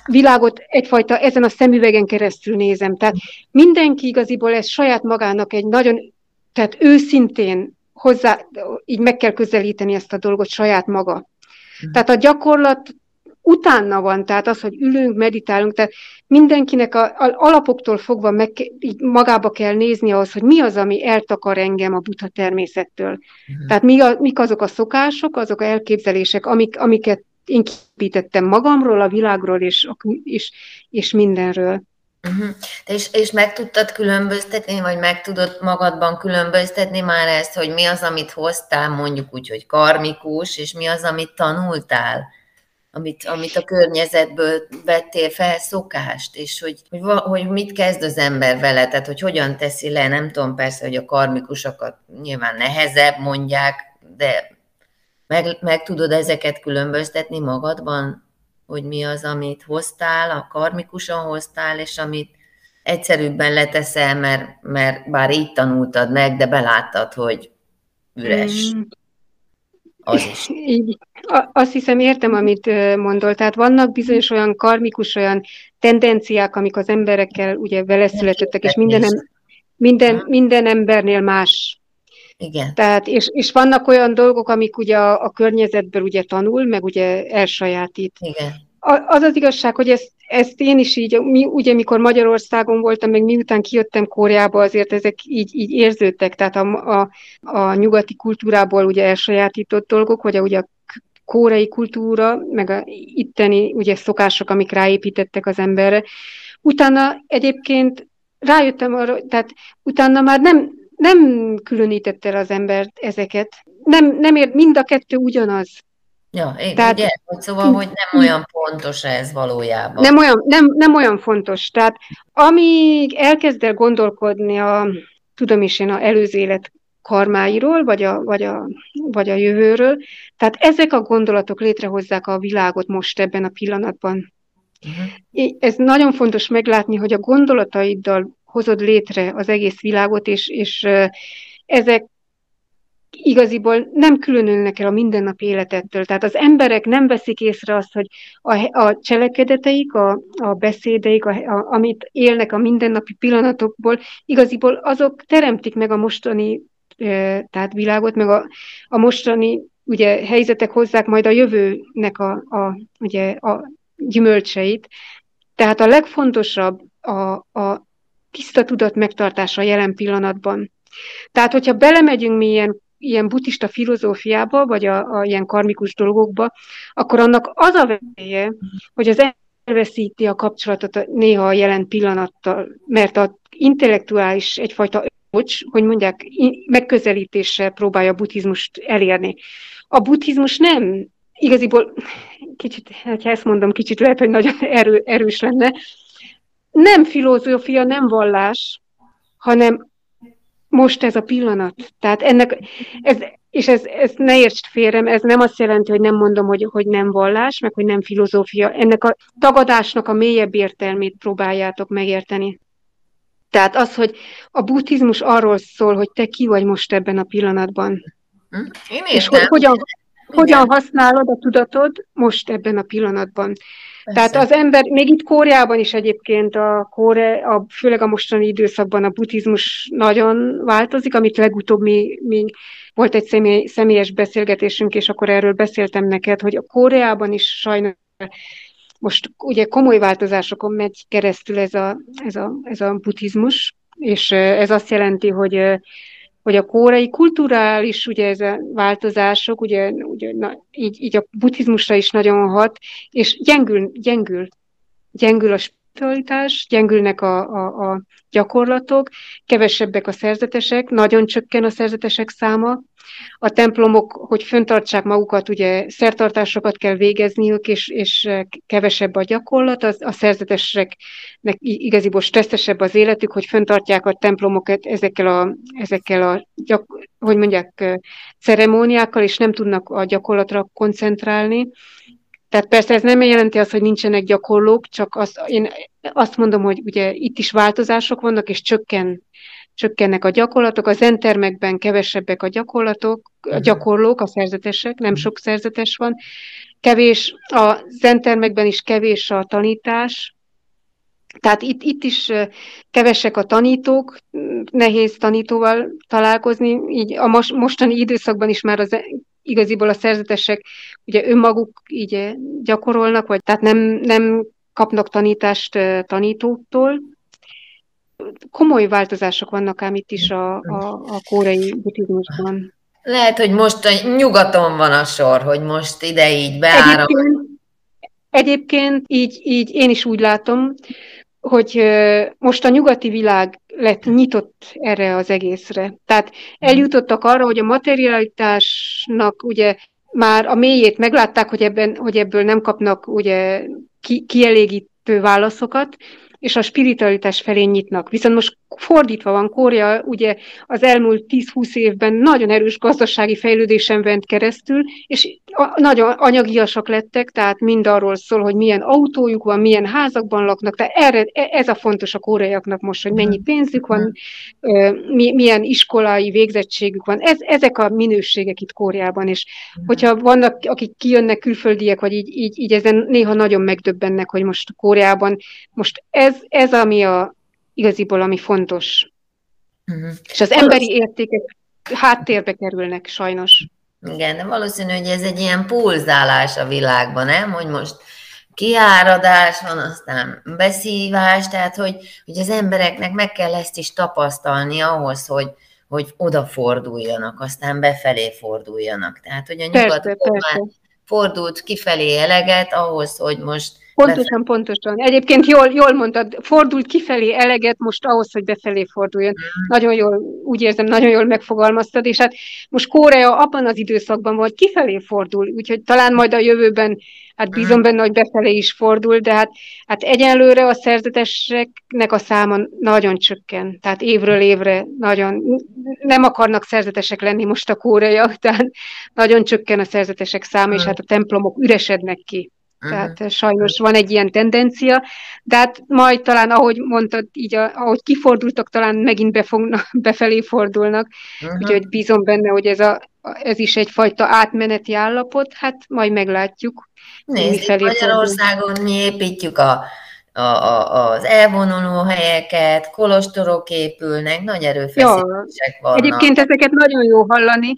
világot egyfajta ezen a szemüvegen keresztül nézem. Tehát mindenki igaziból ez saját magának egy nagyon, tehát őszintén hozzá, így meg kell közelíteni ezt a dolgot saját maga. Mm. Tehát a gyakorlat utána van, tehát az, hogy ülünk, meditálunk, tehát mindenkinek a, a alapoktól fogva meg, így magába kell nézni ahhoz, hogy mi az, ami eltakar engem a buta természettől. Mm. Tehát mi a, mik azok a szokások, azok a elképzelések, amik, amiket én képítettem magamról, a világról és, és, és mindenről. Uh-huh. És, és meg tudtad különböztetni, vagy meg tudod magadban különböztetni már ezt, hogy mi az, amit hoztál, mondjuk úgy, hogy karmikus, és mi az, amit tanultál, amit, amit a környezetből vettél fel szokást, és hogy, hogy, hogy mit kezd az ember vele, tehát hogy hogyan teszi le, nem tudom persze, hogy a karmikusokat nyilván nehezebb mondják, de meg, meg tudod ezeket különböztetni magadban? hogy mi az, amit hoztál, a karmikusan hoztál, és amit egyszerűbben leteszel, mert, mert bár így tanultad meg, de beláttad, hogy üres. Mm. Az is. Így, azt hiszem, értem, amit mondol. Tehát vannak bizonyos olyan karmikus, olyan tendenciák, amik az emberekkel ugye vele születettek, és minden, minden, minden embernél más. Igen. Tehát, és, és vannak olyan dolgok, amik ugye a, a környezetből ugye tanul, meg ugye elsajátít. Igen. A, az az igazság, hogy ezt, ezt én is így, mi, ugye mikor Magyarországon voltam, meg miután kijöttem Koreába, azért ezek így, így érződtek, tehát a, a, a nyugati kultúrából ugye elsajátított dolgok, vagy a, ugye a kórei kultúra, meg a itteni ugye szokások, amik ráépítettek az emberre. Utána egyébként rájöttem arra, tehát utána már nem, nem különített el az embert ezeket. Nem, nem ért, mind a kettő ugyanaz. Ja, én, Tehát, ugye, szóval, hogy nem olyan fontos ez valójában. Nem olyan, nem, nem olyan fontos. Tehát amíg elkezd el gondolkodni a, tudom is én, a előző élet karmáiról, vagy a, vagy, a, vagy a jövőről, tehát ezek a gondolatok létrehozzák a világot most ebben a pillanatban. Uh-huh. Ez nagyon fontos meglátni, hogy a gondolataiddal hozod létre az egész világot, és, és ezek igaziból nem különülnek el a mindennapi életettől. Tehát az emberek nem veszik észre azt, hogy a, a cselekedeteik, a, a beszédeik, a, a, amit élnek a mindennapi pillanatokból, igaziból azok teremtik meg a mostani e, tehát világot, meg a, a mostani ugye, helyzetek hozzák majd a jövőnek a, a, ugye, a gyümölcseit. Tehát a legfontosabb a, a tiszta tudat megtartása a jelen pillanatban. Tehát, hogyha belemegyünk mi ilyen, ilyen buddhista filozófiába, vagy a, a ilyen karmikus dolgokba, akkor annak az a veszélye, hogy az elveszíti a kapcsolatot néha a jelen pillanattal, mert a intellektuális egyfajta öcs, hogy mondják, megközelítéssel próbálja a buddhizmust elérni. A buddhizmus nem igaziból, kicsit, ha ezt mondom, kicsit lehet, hogy nagyon erő, erős lenne, nem filozófia, nem vallás, hanem most ez a pillanat. Tehát ennek, ez, és ez, ez ne értsd félrem, ez nem azt jelenti, hogy nem mondom, hogy, hogy nem vallás, meg hogy nem filozófia. Ennek a tagadásnak a mélyebb értelmét próbáljátok megérteni. Tehát az, hogy a buddhizmus arról szól, hogy te ki vagy most ebben a pillanatban. Hm? Én és hogy, hogyan, hogyan használod a tudatod most ebben a pillanatban. Tehát az ember, még itt Kóreában is egyébként, a Kóre, a, főleg a mostani időszakban a buddhizmus nagyon változik, amit legutóbb mi, mi volt egy személy, személyes beszélgetésünk, és akkor erről beszéltem neked, hogy a Kóreában is sajnos most ugye komoly változásokon megy keresztül ez a, ez a, ez a buddhizmus, és ez azt jelenti, hogy hogy a kórai kulturális ugye ez a változások, ugye, ugye na, így, így a buddhizmusra is nagyon hat, és gyengül, gyengül, gyengül a spiritualitás, gyengülnek a, a, a gyakorlatok, kevesebbek a szerzetesek, nagyon csökken a szerzetesek száma, a templomok, hogy föntartsák magukat, ugye szertartásokat kell végezniük, és, és kevesebb a gyakorlat, az, a szerzeteseknek igaziból stresszesebb az életük, hogy föntartják a templomokat ezekkel a, ezekkel a gyak, hogy mondják, ceremóniákkal, és nem tudnak a gyakorlatra koncentrálni. Tehát persze ez nem jelenti azt, hogy nincsenek gyakorlók, csak azt, én azt mondom, hogy ugye itt is változások vannak, és csökken csökkennek a gyakorlatok, a zentermekben kevesebbek a gyakorlatok, a gyakorlók, a szerzetesek, nem mhm. sok szerzetes van, kevés, a zentermekben is kevés a tanítás, tehát itt, itt is kevesek a tanítók, nehéz tanítóval találkozni, így a most, mostani időszakban is már az igaziból a szerzetesek ugye önmaguk így gyakorolnak, vagy tehát nem, nem kapnak tanítást tanítóktól, komoly változások vannak ám itt is a, a, a kórei buddhizmusban. Lehet, hogy most a nyugaton van a sor, hogy most ide így beáram. Egyébként, egyébként így, így én is úgy látom, hogy most a nyugati világ lett nyitott erre az egészre. Tehát eljutottak arra, hogy a materialitásnak ugye már a mélyét meglátták, hogy, ebben, hogy ebből nem kapnak ugye ki, kielégítő válaszokat, és a spiritualitás felé nyitnak. Viszont most fordítva van, Korea ugye az elmúlt 10-20 évben nagyon erős gazdasági fejlődésen vent keresztül, és nagyon anyagiasak lettek, tehát mind arról szól, hogy milyen autójuk van, milyen házakban laknak, tehát erre, e, ez a fontos a koreaiaknak most, hogy mennyi pénzük van, milyen iskolai végzettségük van, ez, ezek a minőségek itt Kóreában, és hogyha vannak, akik kijönnek külföldiek, vagy így, így, így ezen néha nagyon megdöbbennek, hogy most Kóreában, most ez, ez ami a igaziból, ami fontos. Uh-huh. És az emberi értékek háttérbe kerülnek sajnos. Igen, de valószínű, hogy ez egy ilyen pulzálás a világban, nem? Hogy most kiáradás van, aztán beszívás, tehát hogy, hogy az embereknek meg kell ezt is tapasztalni ahhoz, hogy, hogy odaforduljanak, aztán befelé forduljanak. Tehát, hogy a nyugat fordult kifelé eleget ahhoz, hogy most Pontosan, pontosan. Egyébként jól, jól mondtad, fordult kifelé eleget most ahhoz, hogy befelé forduljon. Mm. Nagyon jól, úgy érzem, nagyon jól megfogalmaztad, és hát most Korea abban az időszakban volt, kifelé fordul, úgyhogy talán majd a jövőben, hát bízom mm. benne, hogy befelé is fordul, de hát, hát egyenlőre a szerzeteseknek a száma nagyon csökken, tehát évről évre nagyon, nem akarnak szerzetesek lenni most a kóreaiak, tehát nagyon csökken a szerzetesek száma, és mm. hát a templomok üresednek ki. Tehát sajnos van egy ilyen tendencia, de hát majd talán, ahogy mondtad, így a, ahogy kifordultak, talán megint befognak, [laughs] befelé fordulnak, uh-huh. úgyhogy bízom benne, hogy ez, a, ez is egyfajta átmeneti állapot, hát majd meglátjuk. Nézd, Magyarországon mi építjük a, a, a, az elvonuló helyeket, kolostorok épülnek, nagy erőfeszítések ja, vannak. Egyébként ezeket nagyon jó hallani.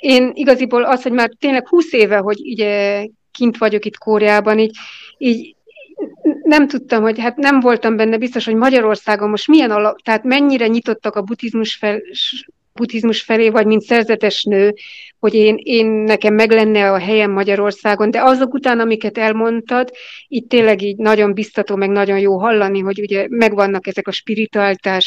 Én igaziból az, hogy már tényleg 20 éve, hogy ugye kint vagyok itt Kóreában, így, így nem tudtam, hogy hát nem voltam benne biztos, hogy Magyarországon most milyen alap, tehát mennyire nyitottak a buddhizmus fel, buddhizmus felé, vagy mint szerzetes nő, hogy én, én nekem meg lenne a helyem Magyarországon, de azok után, amiket elmondtad, itt tényleg így nagyon biztató, meg nagyon jó hallani, hogy ugye megvannak ezek a spiritualitás,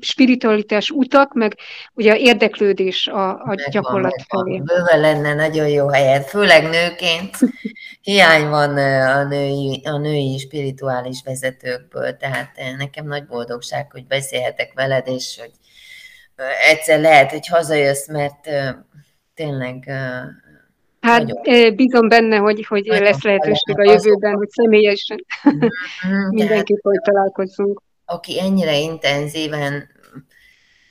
spiritualitás utak, meg ugye a érdeklődés a, a megvan, gyakorlat megvan. felé. Bőven lenne nagyon jó helyet, főleg nőként [laughs] hiány van a női, a női spirituális vezetőkből, tehát nekem nagy boldogság, hogy beszélhetek veled, és hogy egyszer lehet, hogy hazajössz, mert tényleg Hát nagyon, bízom benne, hogy, hogy lesz lehetőség a jövőben, hogy személyesen mm-hmm, [laughs] mindenképp, hogy találkozzunk. Aki ennyire intenzíven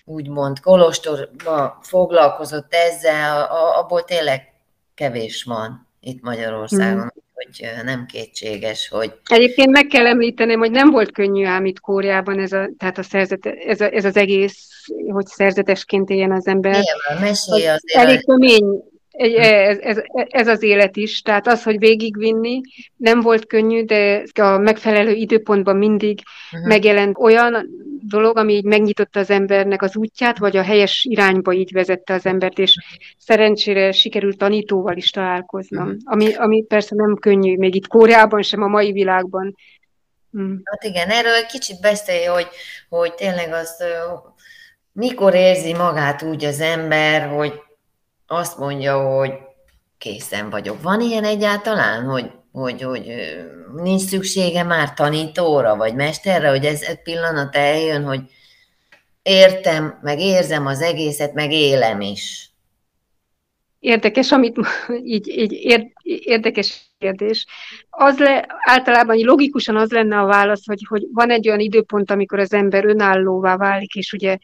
úgymond kolostorba foglalkozott ezzel, abból tényleg kevés van itt Magyarországon. Mm hogy nem kétséges, hogy... Egyébként meg kell említenem, hogy nem volt könnyű ám itt Kóriában ez, a, tehát a szerzete, ez, a, ez az egész, hogy szerzetesként éljen az ember. Nyilván, mesélj az Elég kemény, ez, ez, ez az élet is, tehát az, hogy végigvinni nem volt könnyű, de a megfelelő időpontban mindig uh-huh. megjelent olyan dolog, ami így megnyitotta az embernek az útját, vagy a helyes irányba így vezette az embert, és szerencsére sikerült tanítóval is találkoznom, uh-huh. ami, ami persze nem könnyű, még itt Kóreában sem, a mai világban. Uh-huh. Hát igen, erről egy kicsit beszélj, hogy, hogy tényleg azt, mikor érzi magát úgy az ember, hogy azt mondja, hogy készen vagyok. Van ilyen egyáltalán, hogy, hogy, hogy nincs szüksége már tanítóra, vagy mesterre, hogy ez egy pillanat eljön, hogy értem, meg érzem az egészet, meg élem is. Érdekes, amit így, így érdekes kérdés. Az le, általában logikusan az lenne a válasz, hogy, hogy van egy olyan időpont, amikor az ember önállóvá válik, és ugye,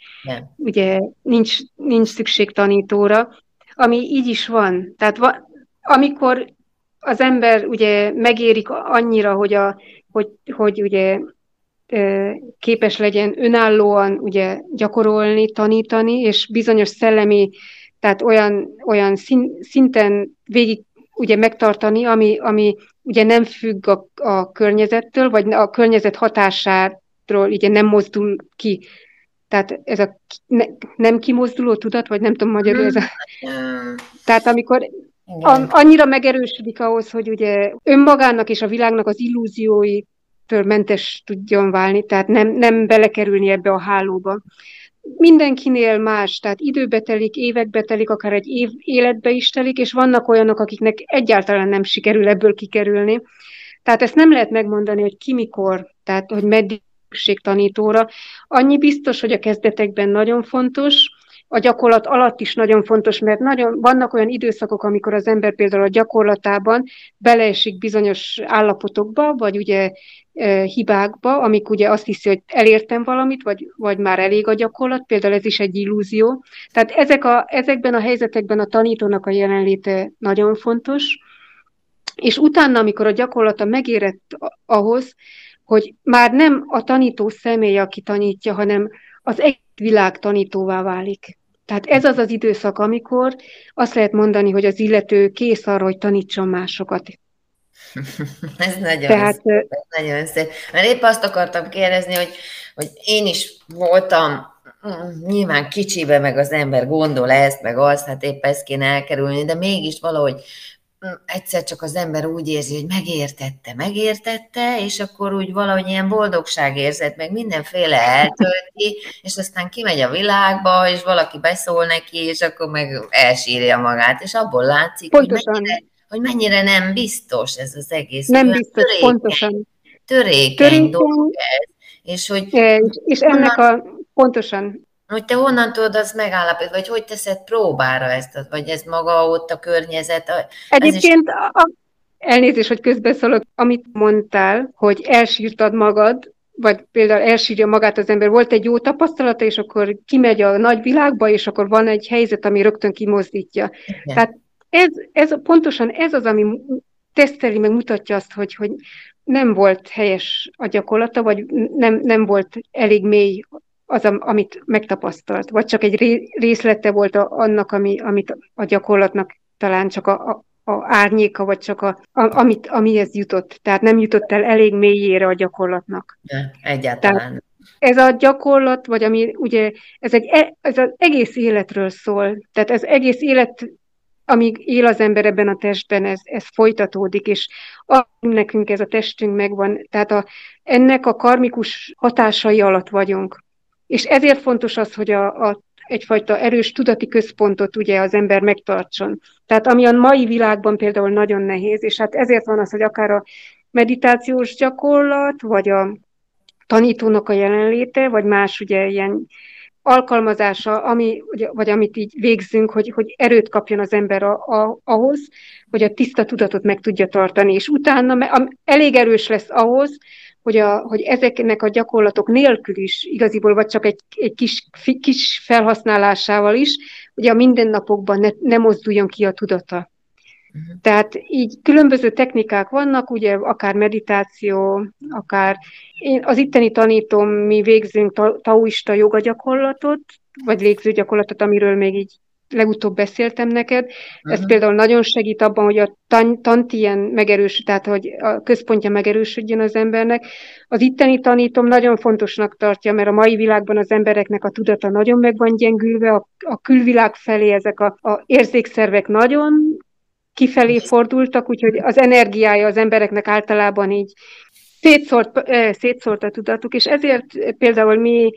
ugye nincs, nincs szükség tanítóra, ami így is van. Tehát va, amikor az ember ugye megérik annyira, hogy, a, hogy, hogy ugye képes legyen önállóan ugye gyakorolni, tanítani, és bizonyos szellemi, tehát olyan, olyan szinten végig ugye megtartani, ami, ami ugye nem függ a, a környezettől, vagy a környezet hatásáról ugye nem mozdul ki tehát ez a ne, nem kimozduló tudat, vagy nem tudom magyarul, ez a... Hmm. Tehát amikor a, annyira megerősödik ahhoz, hogy ugye önmagának és a világnak az illúziói mentes tudjon válni, tehát nem, nem belekerülni ebbe a hálóba. Mindenkinél más, tehát időbe telik, évekbe telik, akár egy év életbe is telik, és vannak olyanok, akiknek egyáltalán nem sikerül ebből kikerülni. Tehát ezt nem lehet megmondani, hogy ki mikor, tehát hogy meddig tanítóra. Annyi biztos, hogy a kezdetekben nagyon fontos, a gyakorlat alatt is nagyon fontos, mert nagyon vannak olyan időszakok, amikor az ember például a gyakorlatában beleesik bizonyos állapotokba, vagy ugye e, hibákba, amik ugye azt hiszi, hogy elértem valamit, vagy, vagy már elég a gyakorlat, például ez is egy illúzió. Tehát ezek a, ezekben a helyzetekben a tanítónak a jelenléte nagyon fontos, és utána, amikor a gyakorlata megérett ahhoz, hogy már nem a tanító személy, aki tanítja, hanem az egy világ tanítóvá válik. Tehát ez az az időszak, amikor azt lehet mondani, hogy az illető kész arra, hogy tanítson másokat. [laughs] ez nagyon, Tehát, szép, ez nagyon szép. Mert épp azt akartam kérdezni, hogy, hogy én is voltam mm, nyilván kicsibe, meg az ember gondol ezt, meg azt, hát épp ezt kéne elkerülni, de mégis valahogy egyszer csak az ember úgy érzi, hogy megértette, megértette, és akkor úgy valahogy ilyen boldogság érzet, meg mindenféle eltölti, és aztán kimegy a világba, és valaki beszól neki, és akkor meg elsírja magát, és abból látszik, hogy mennyire, hogy mennyire nem biztos ez az egész. Nem biztos, törékeny, pontosan. Törékeny, törékeny dolog ez. És, hogy és ennek a, pontosan, hogy te honnan tudod azt megállapítani, vagy hogy teszed próbára ezt, vagy ez maga ott a környezet? Egyébként is... a, elnézést, hogy közbeszólok, amit mondtál, hogy elsírtad magad, vagy például elsírja magát az ember, volt egy jó tapasztalata, és akkor kimegy a nagyvilágba, és akkor van egy helyzet, ami rögtön kimozdítja. Igen. Tehát ez, ez, pontosan ez az, ami teszteli, meg mutatja azt, hogy, hogy nem volt helyes a gyakorlata, vagy nem, nem volt elég mély az, amit megtapasztalt, vagy csak egy részlete volt a, annak, ami, amit a gyakorlatnak talán csak a, a, a árnyéka, vagy csak a, a, amit, amihez jutott. Tehát nem jutott el elég mélyére a gyakorlatnak. De, egyáltalán. Tehát ez a gyakorlat, vagy ami ugye, ez, egy, e, ez az egész életről szól. Tehát ez egész élet, amíg él az ember ebben a testben, ez, ez folytatódik, és nekünk ez a testünk megvan, tehát a, ennek a karmikus hatásai alatt vagyunk. És ezért fontos az, hogy a, a egyfajta erős tudati központot ugye az ember megtartson. Tehát ami a mai világban például nagyon nehéz, és hát ezért van az, hogy akár a meditációs gyakorlat, vagy a tanítónak a jelenléte, vagy más ugye ilyen alkalmazása, ami, vagy amit így végzünk, hogy, hogy erőt kapjon az ember a, a, ahhoz, hogy a tiszta tudatot meg tudja tartani, és utána elég erős lesz ahhoz, hogy, a, hogy ezeknek a gyakorlatok nélkül is igaziból, vagy csak egy, egy kis, kis felhasználásával is, ugye a mindennapokban ne, ne mozduljon ki a tudata. Uh-huh. Tehát így különböző technikák vannak, ugye akár meditáció, akár én az itteni tanítom, mi végzünk ta, taoista joga gyakorlatot, vagy légzőgyakorlatot, amiről még így legutóbb beszéltem neked. Uh-huh. Ez például nagyon segít abban, hogy a tan- tantien megerősöd, tehát hogy a központja megerősödjön az embernek. Az itteni tanítom nagyon fontosnak tartja, mert a mai világban az embereknek a tudata nagyon meg van gyengülve, a, a külvilág felé ezek a, a érzékszervek nagyon kifelé fordultak, úgyhogy az energiája az embereknek általában így szétszórt, szétszórt a tudatuk, és ezért például mi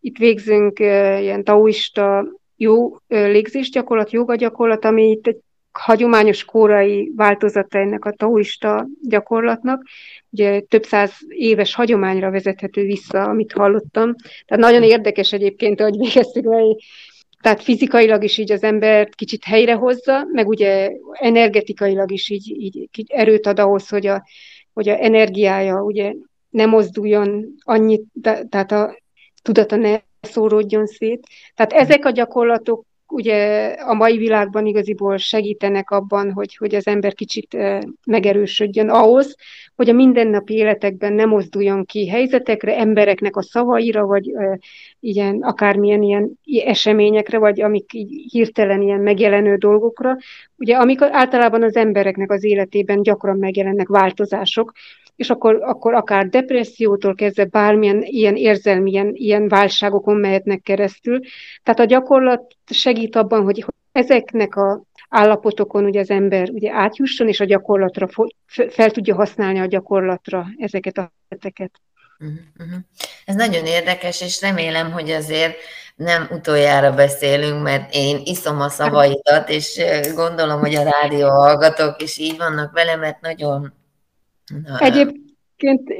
itt végzünk ilyen taoista jó légzésgyakorlat, joga gyakorlat, ami itt egy hagyományos kórai változata ennek a taoista gyakorlatnak. Ugye több száz éves hagyományra vezethető vissza, amit hallottam. Tehát nagyon érdekes egyébként, hogy végeztük, mert tehát fizikailag is így az embert kicsit helyrehozza, meg ugye energetikailag is így, így, erőt ad ahhoz, hogy a, hogy a energiája ugye ne mozduljon annyit, tehát a tudata ne szóródjon szét. Tehát ezek a gyakorlatok ugye a mai világban igaziból segítenek abban, hogy, hogy az ember kicsit megerősödjön ahhoz, hogy a mindennapi életekben nem mozduljon ki helyzetekre, embereknek a szavaira, vagy ilyen, akármilyen ilyen eseményekre, vagy amik így hirtelen ilyen megjelenő dolgokra, ugye amik általában az embereknek az életében gyakran megjelennek változások, és akkor, akkor akár depressziótól kezdve bármilyen ilyen érzelmi, ilyen, ilyen válságokon mehetnek keresztül. Tehát a gyakorlat segít abban, hogy ezeknek a állapotokon ugye az ember ugye átjusson, és a gyakorlatra fel tudja használni a gyakorlatra ezeket a heteket. Uh-huh. uh-huh. Ez nagyon érdekes, és remélem, hogy azért nem utoljára beszélünk, mert én iszom a szavaidat, és gondolom, hogy a rádió hallgatók is így vannak vele, mert nagyon Egyébként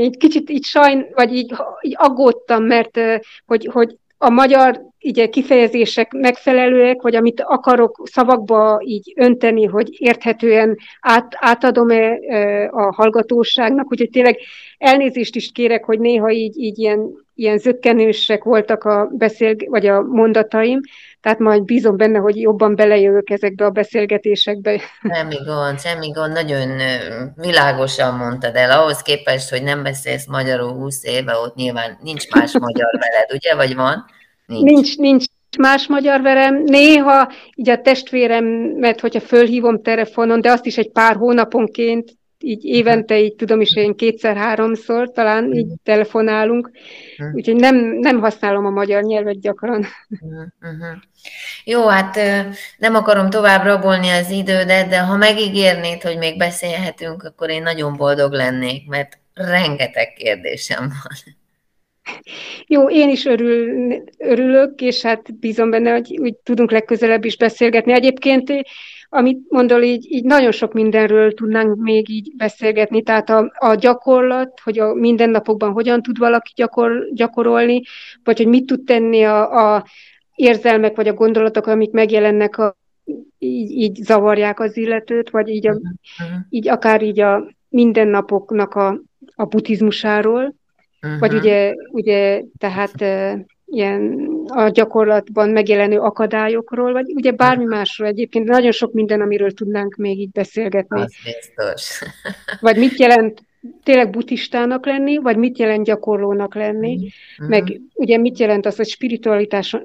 így kicsit így sajn, vagy így, így aggódtam, mert hogy, hogy a magyar így kifejezések megfelelőek, vagy amit akarok szavakba így önteni, hogy érthetően át, átadom-e a hallgatóságnak, úgyhogy tényleg elnézést is kérek, hogy néha így, így ilyen, ilyen zöggenősek voltak a beszél, vagy a mondataim, tehát majd bízom benne, hogy jobban belejövök ezekbe a beszélgetésekbe. Semmi gond, semmi gond, nagyon világosan mondtad el, ahhoz képest, hogy nem beszélsz magyarul 20 éve, ott nyilván nincs más magyar veled, ugye, vagy van? Nincs, nincs, nincs más magyar verem. Néha így a testvéremet, hogyha fölhívom telefonon, de azt is egy pár hónaponként, így évente, így tudom is, én kétszer-háromszor talán így telefonálunk, úgyhogy nem, nem használom a magyar nyelvet gyakran. Uh-huh. Jó, hát nem akarom tovább rabolni az idődet, de ha megígérnéd, hogy még beszélhetünk, akkor én nagyon boldog lennék, mert rengeteg kérdésem van. Jó, én is örül, örülök, és hát bízom benne, hogy úgy tudunk legközelebb is beszélgetni. Egyébként, amit mondol, így, így nagyon sok mindenről tudnánk még így beszélgetni, tehát a, a gyakorlat, hogy a mindennapokban hogyan tud valaki gyakor, gyakorolni, vagy hogy mit tud tenni a, a érzelmek, vagy a gondolatok, amik megjelennek, a, így, így zavarják az illetőt, vagy így, a, uh-huh. így akár így a mindennapoknak a, a buddhizmusáról. Uh-huh. Vagy ugye, ugye tehát ilyen a gyakorlatban megjelenő akadályokról, vagy ugye bármi másról egyébként, nagyon sok minden, amiről tudnánk még így beszélgetni. Az biztos. [laughs] vagy mit jelent tényleg buddhistának lenni, vagy mit jelent gyakorlónak lenni, uh-huh. meg ugye mit jelent az, hogy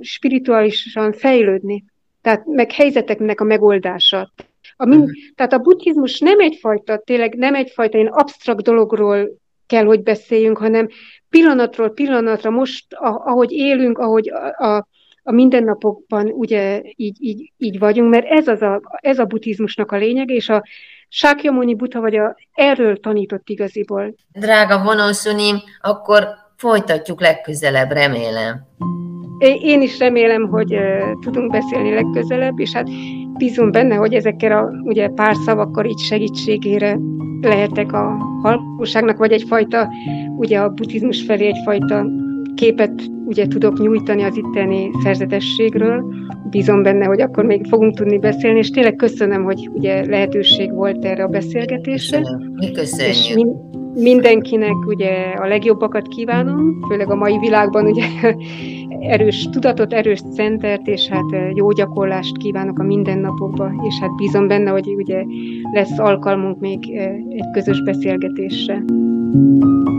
spirituálisan fejlődni. Tehát meg helyzeteknek a megoldása. A mind, uh-huh. Tehát a buddhizmus nem egyfajta, tényleg nem egyfajta ilyen absztrakt dologról kell, hogy beszéljünk, hanem pillanatról pillanatra, most, ahogy élünk, ahogy a, a, a mindennapokban ugye így, így, így vagyunk, mert ez, az a, ez a buddhizmusnak a lényeg, és a Sákyamuni Buddha vagy a, erről tanított igaziból. Drága vonószunim, akkor folytatjuk legközelebb, remélem. Én is remélem, hogy uh, tudunk beszélni legközelebb, és hát bízom benne, hogy ezekkel a ugye, pár szavakkal így segítségére lehetek a hallgatóságnak, vagy egyfajta, ugye a buddhizmus felé egyfajta képet ugye tudok nyújtani az itteni szerzetességről. Bízom benne, hogy akkor még fogunk tudni beszélni, és tényleg köszönöm, hogy ugye lehetőség volt erre a beszélgetésre. Mi köszönjük. És min- mindenkinek ugye a legjobbakat kívánom, főleg a mai világban ugye [laughs] erős tudatot, erős centert, és hát jó gyakorlást kívánok a mindennapokba, és hát bízom benne, hogy ugye lesz alkalmunk még egy közös beszélgetésre. Kedves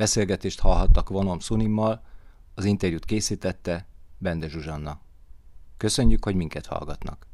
Beszélgetést hallhattak vonom Szunimmal, az interjút készítette Bende Zsuzsanna. Köszönjük, hogy minket hallgatnak.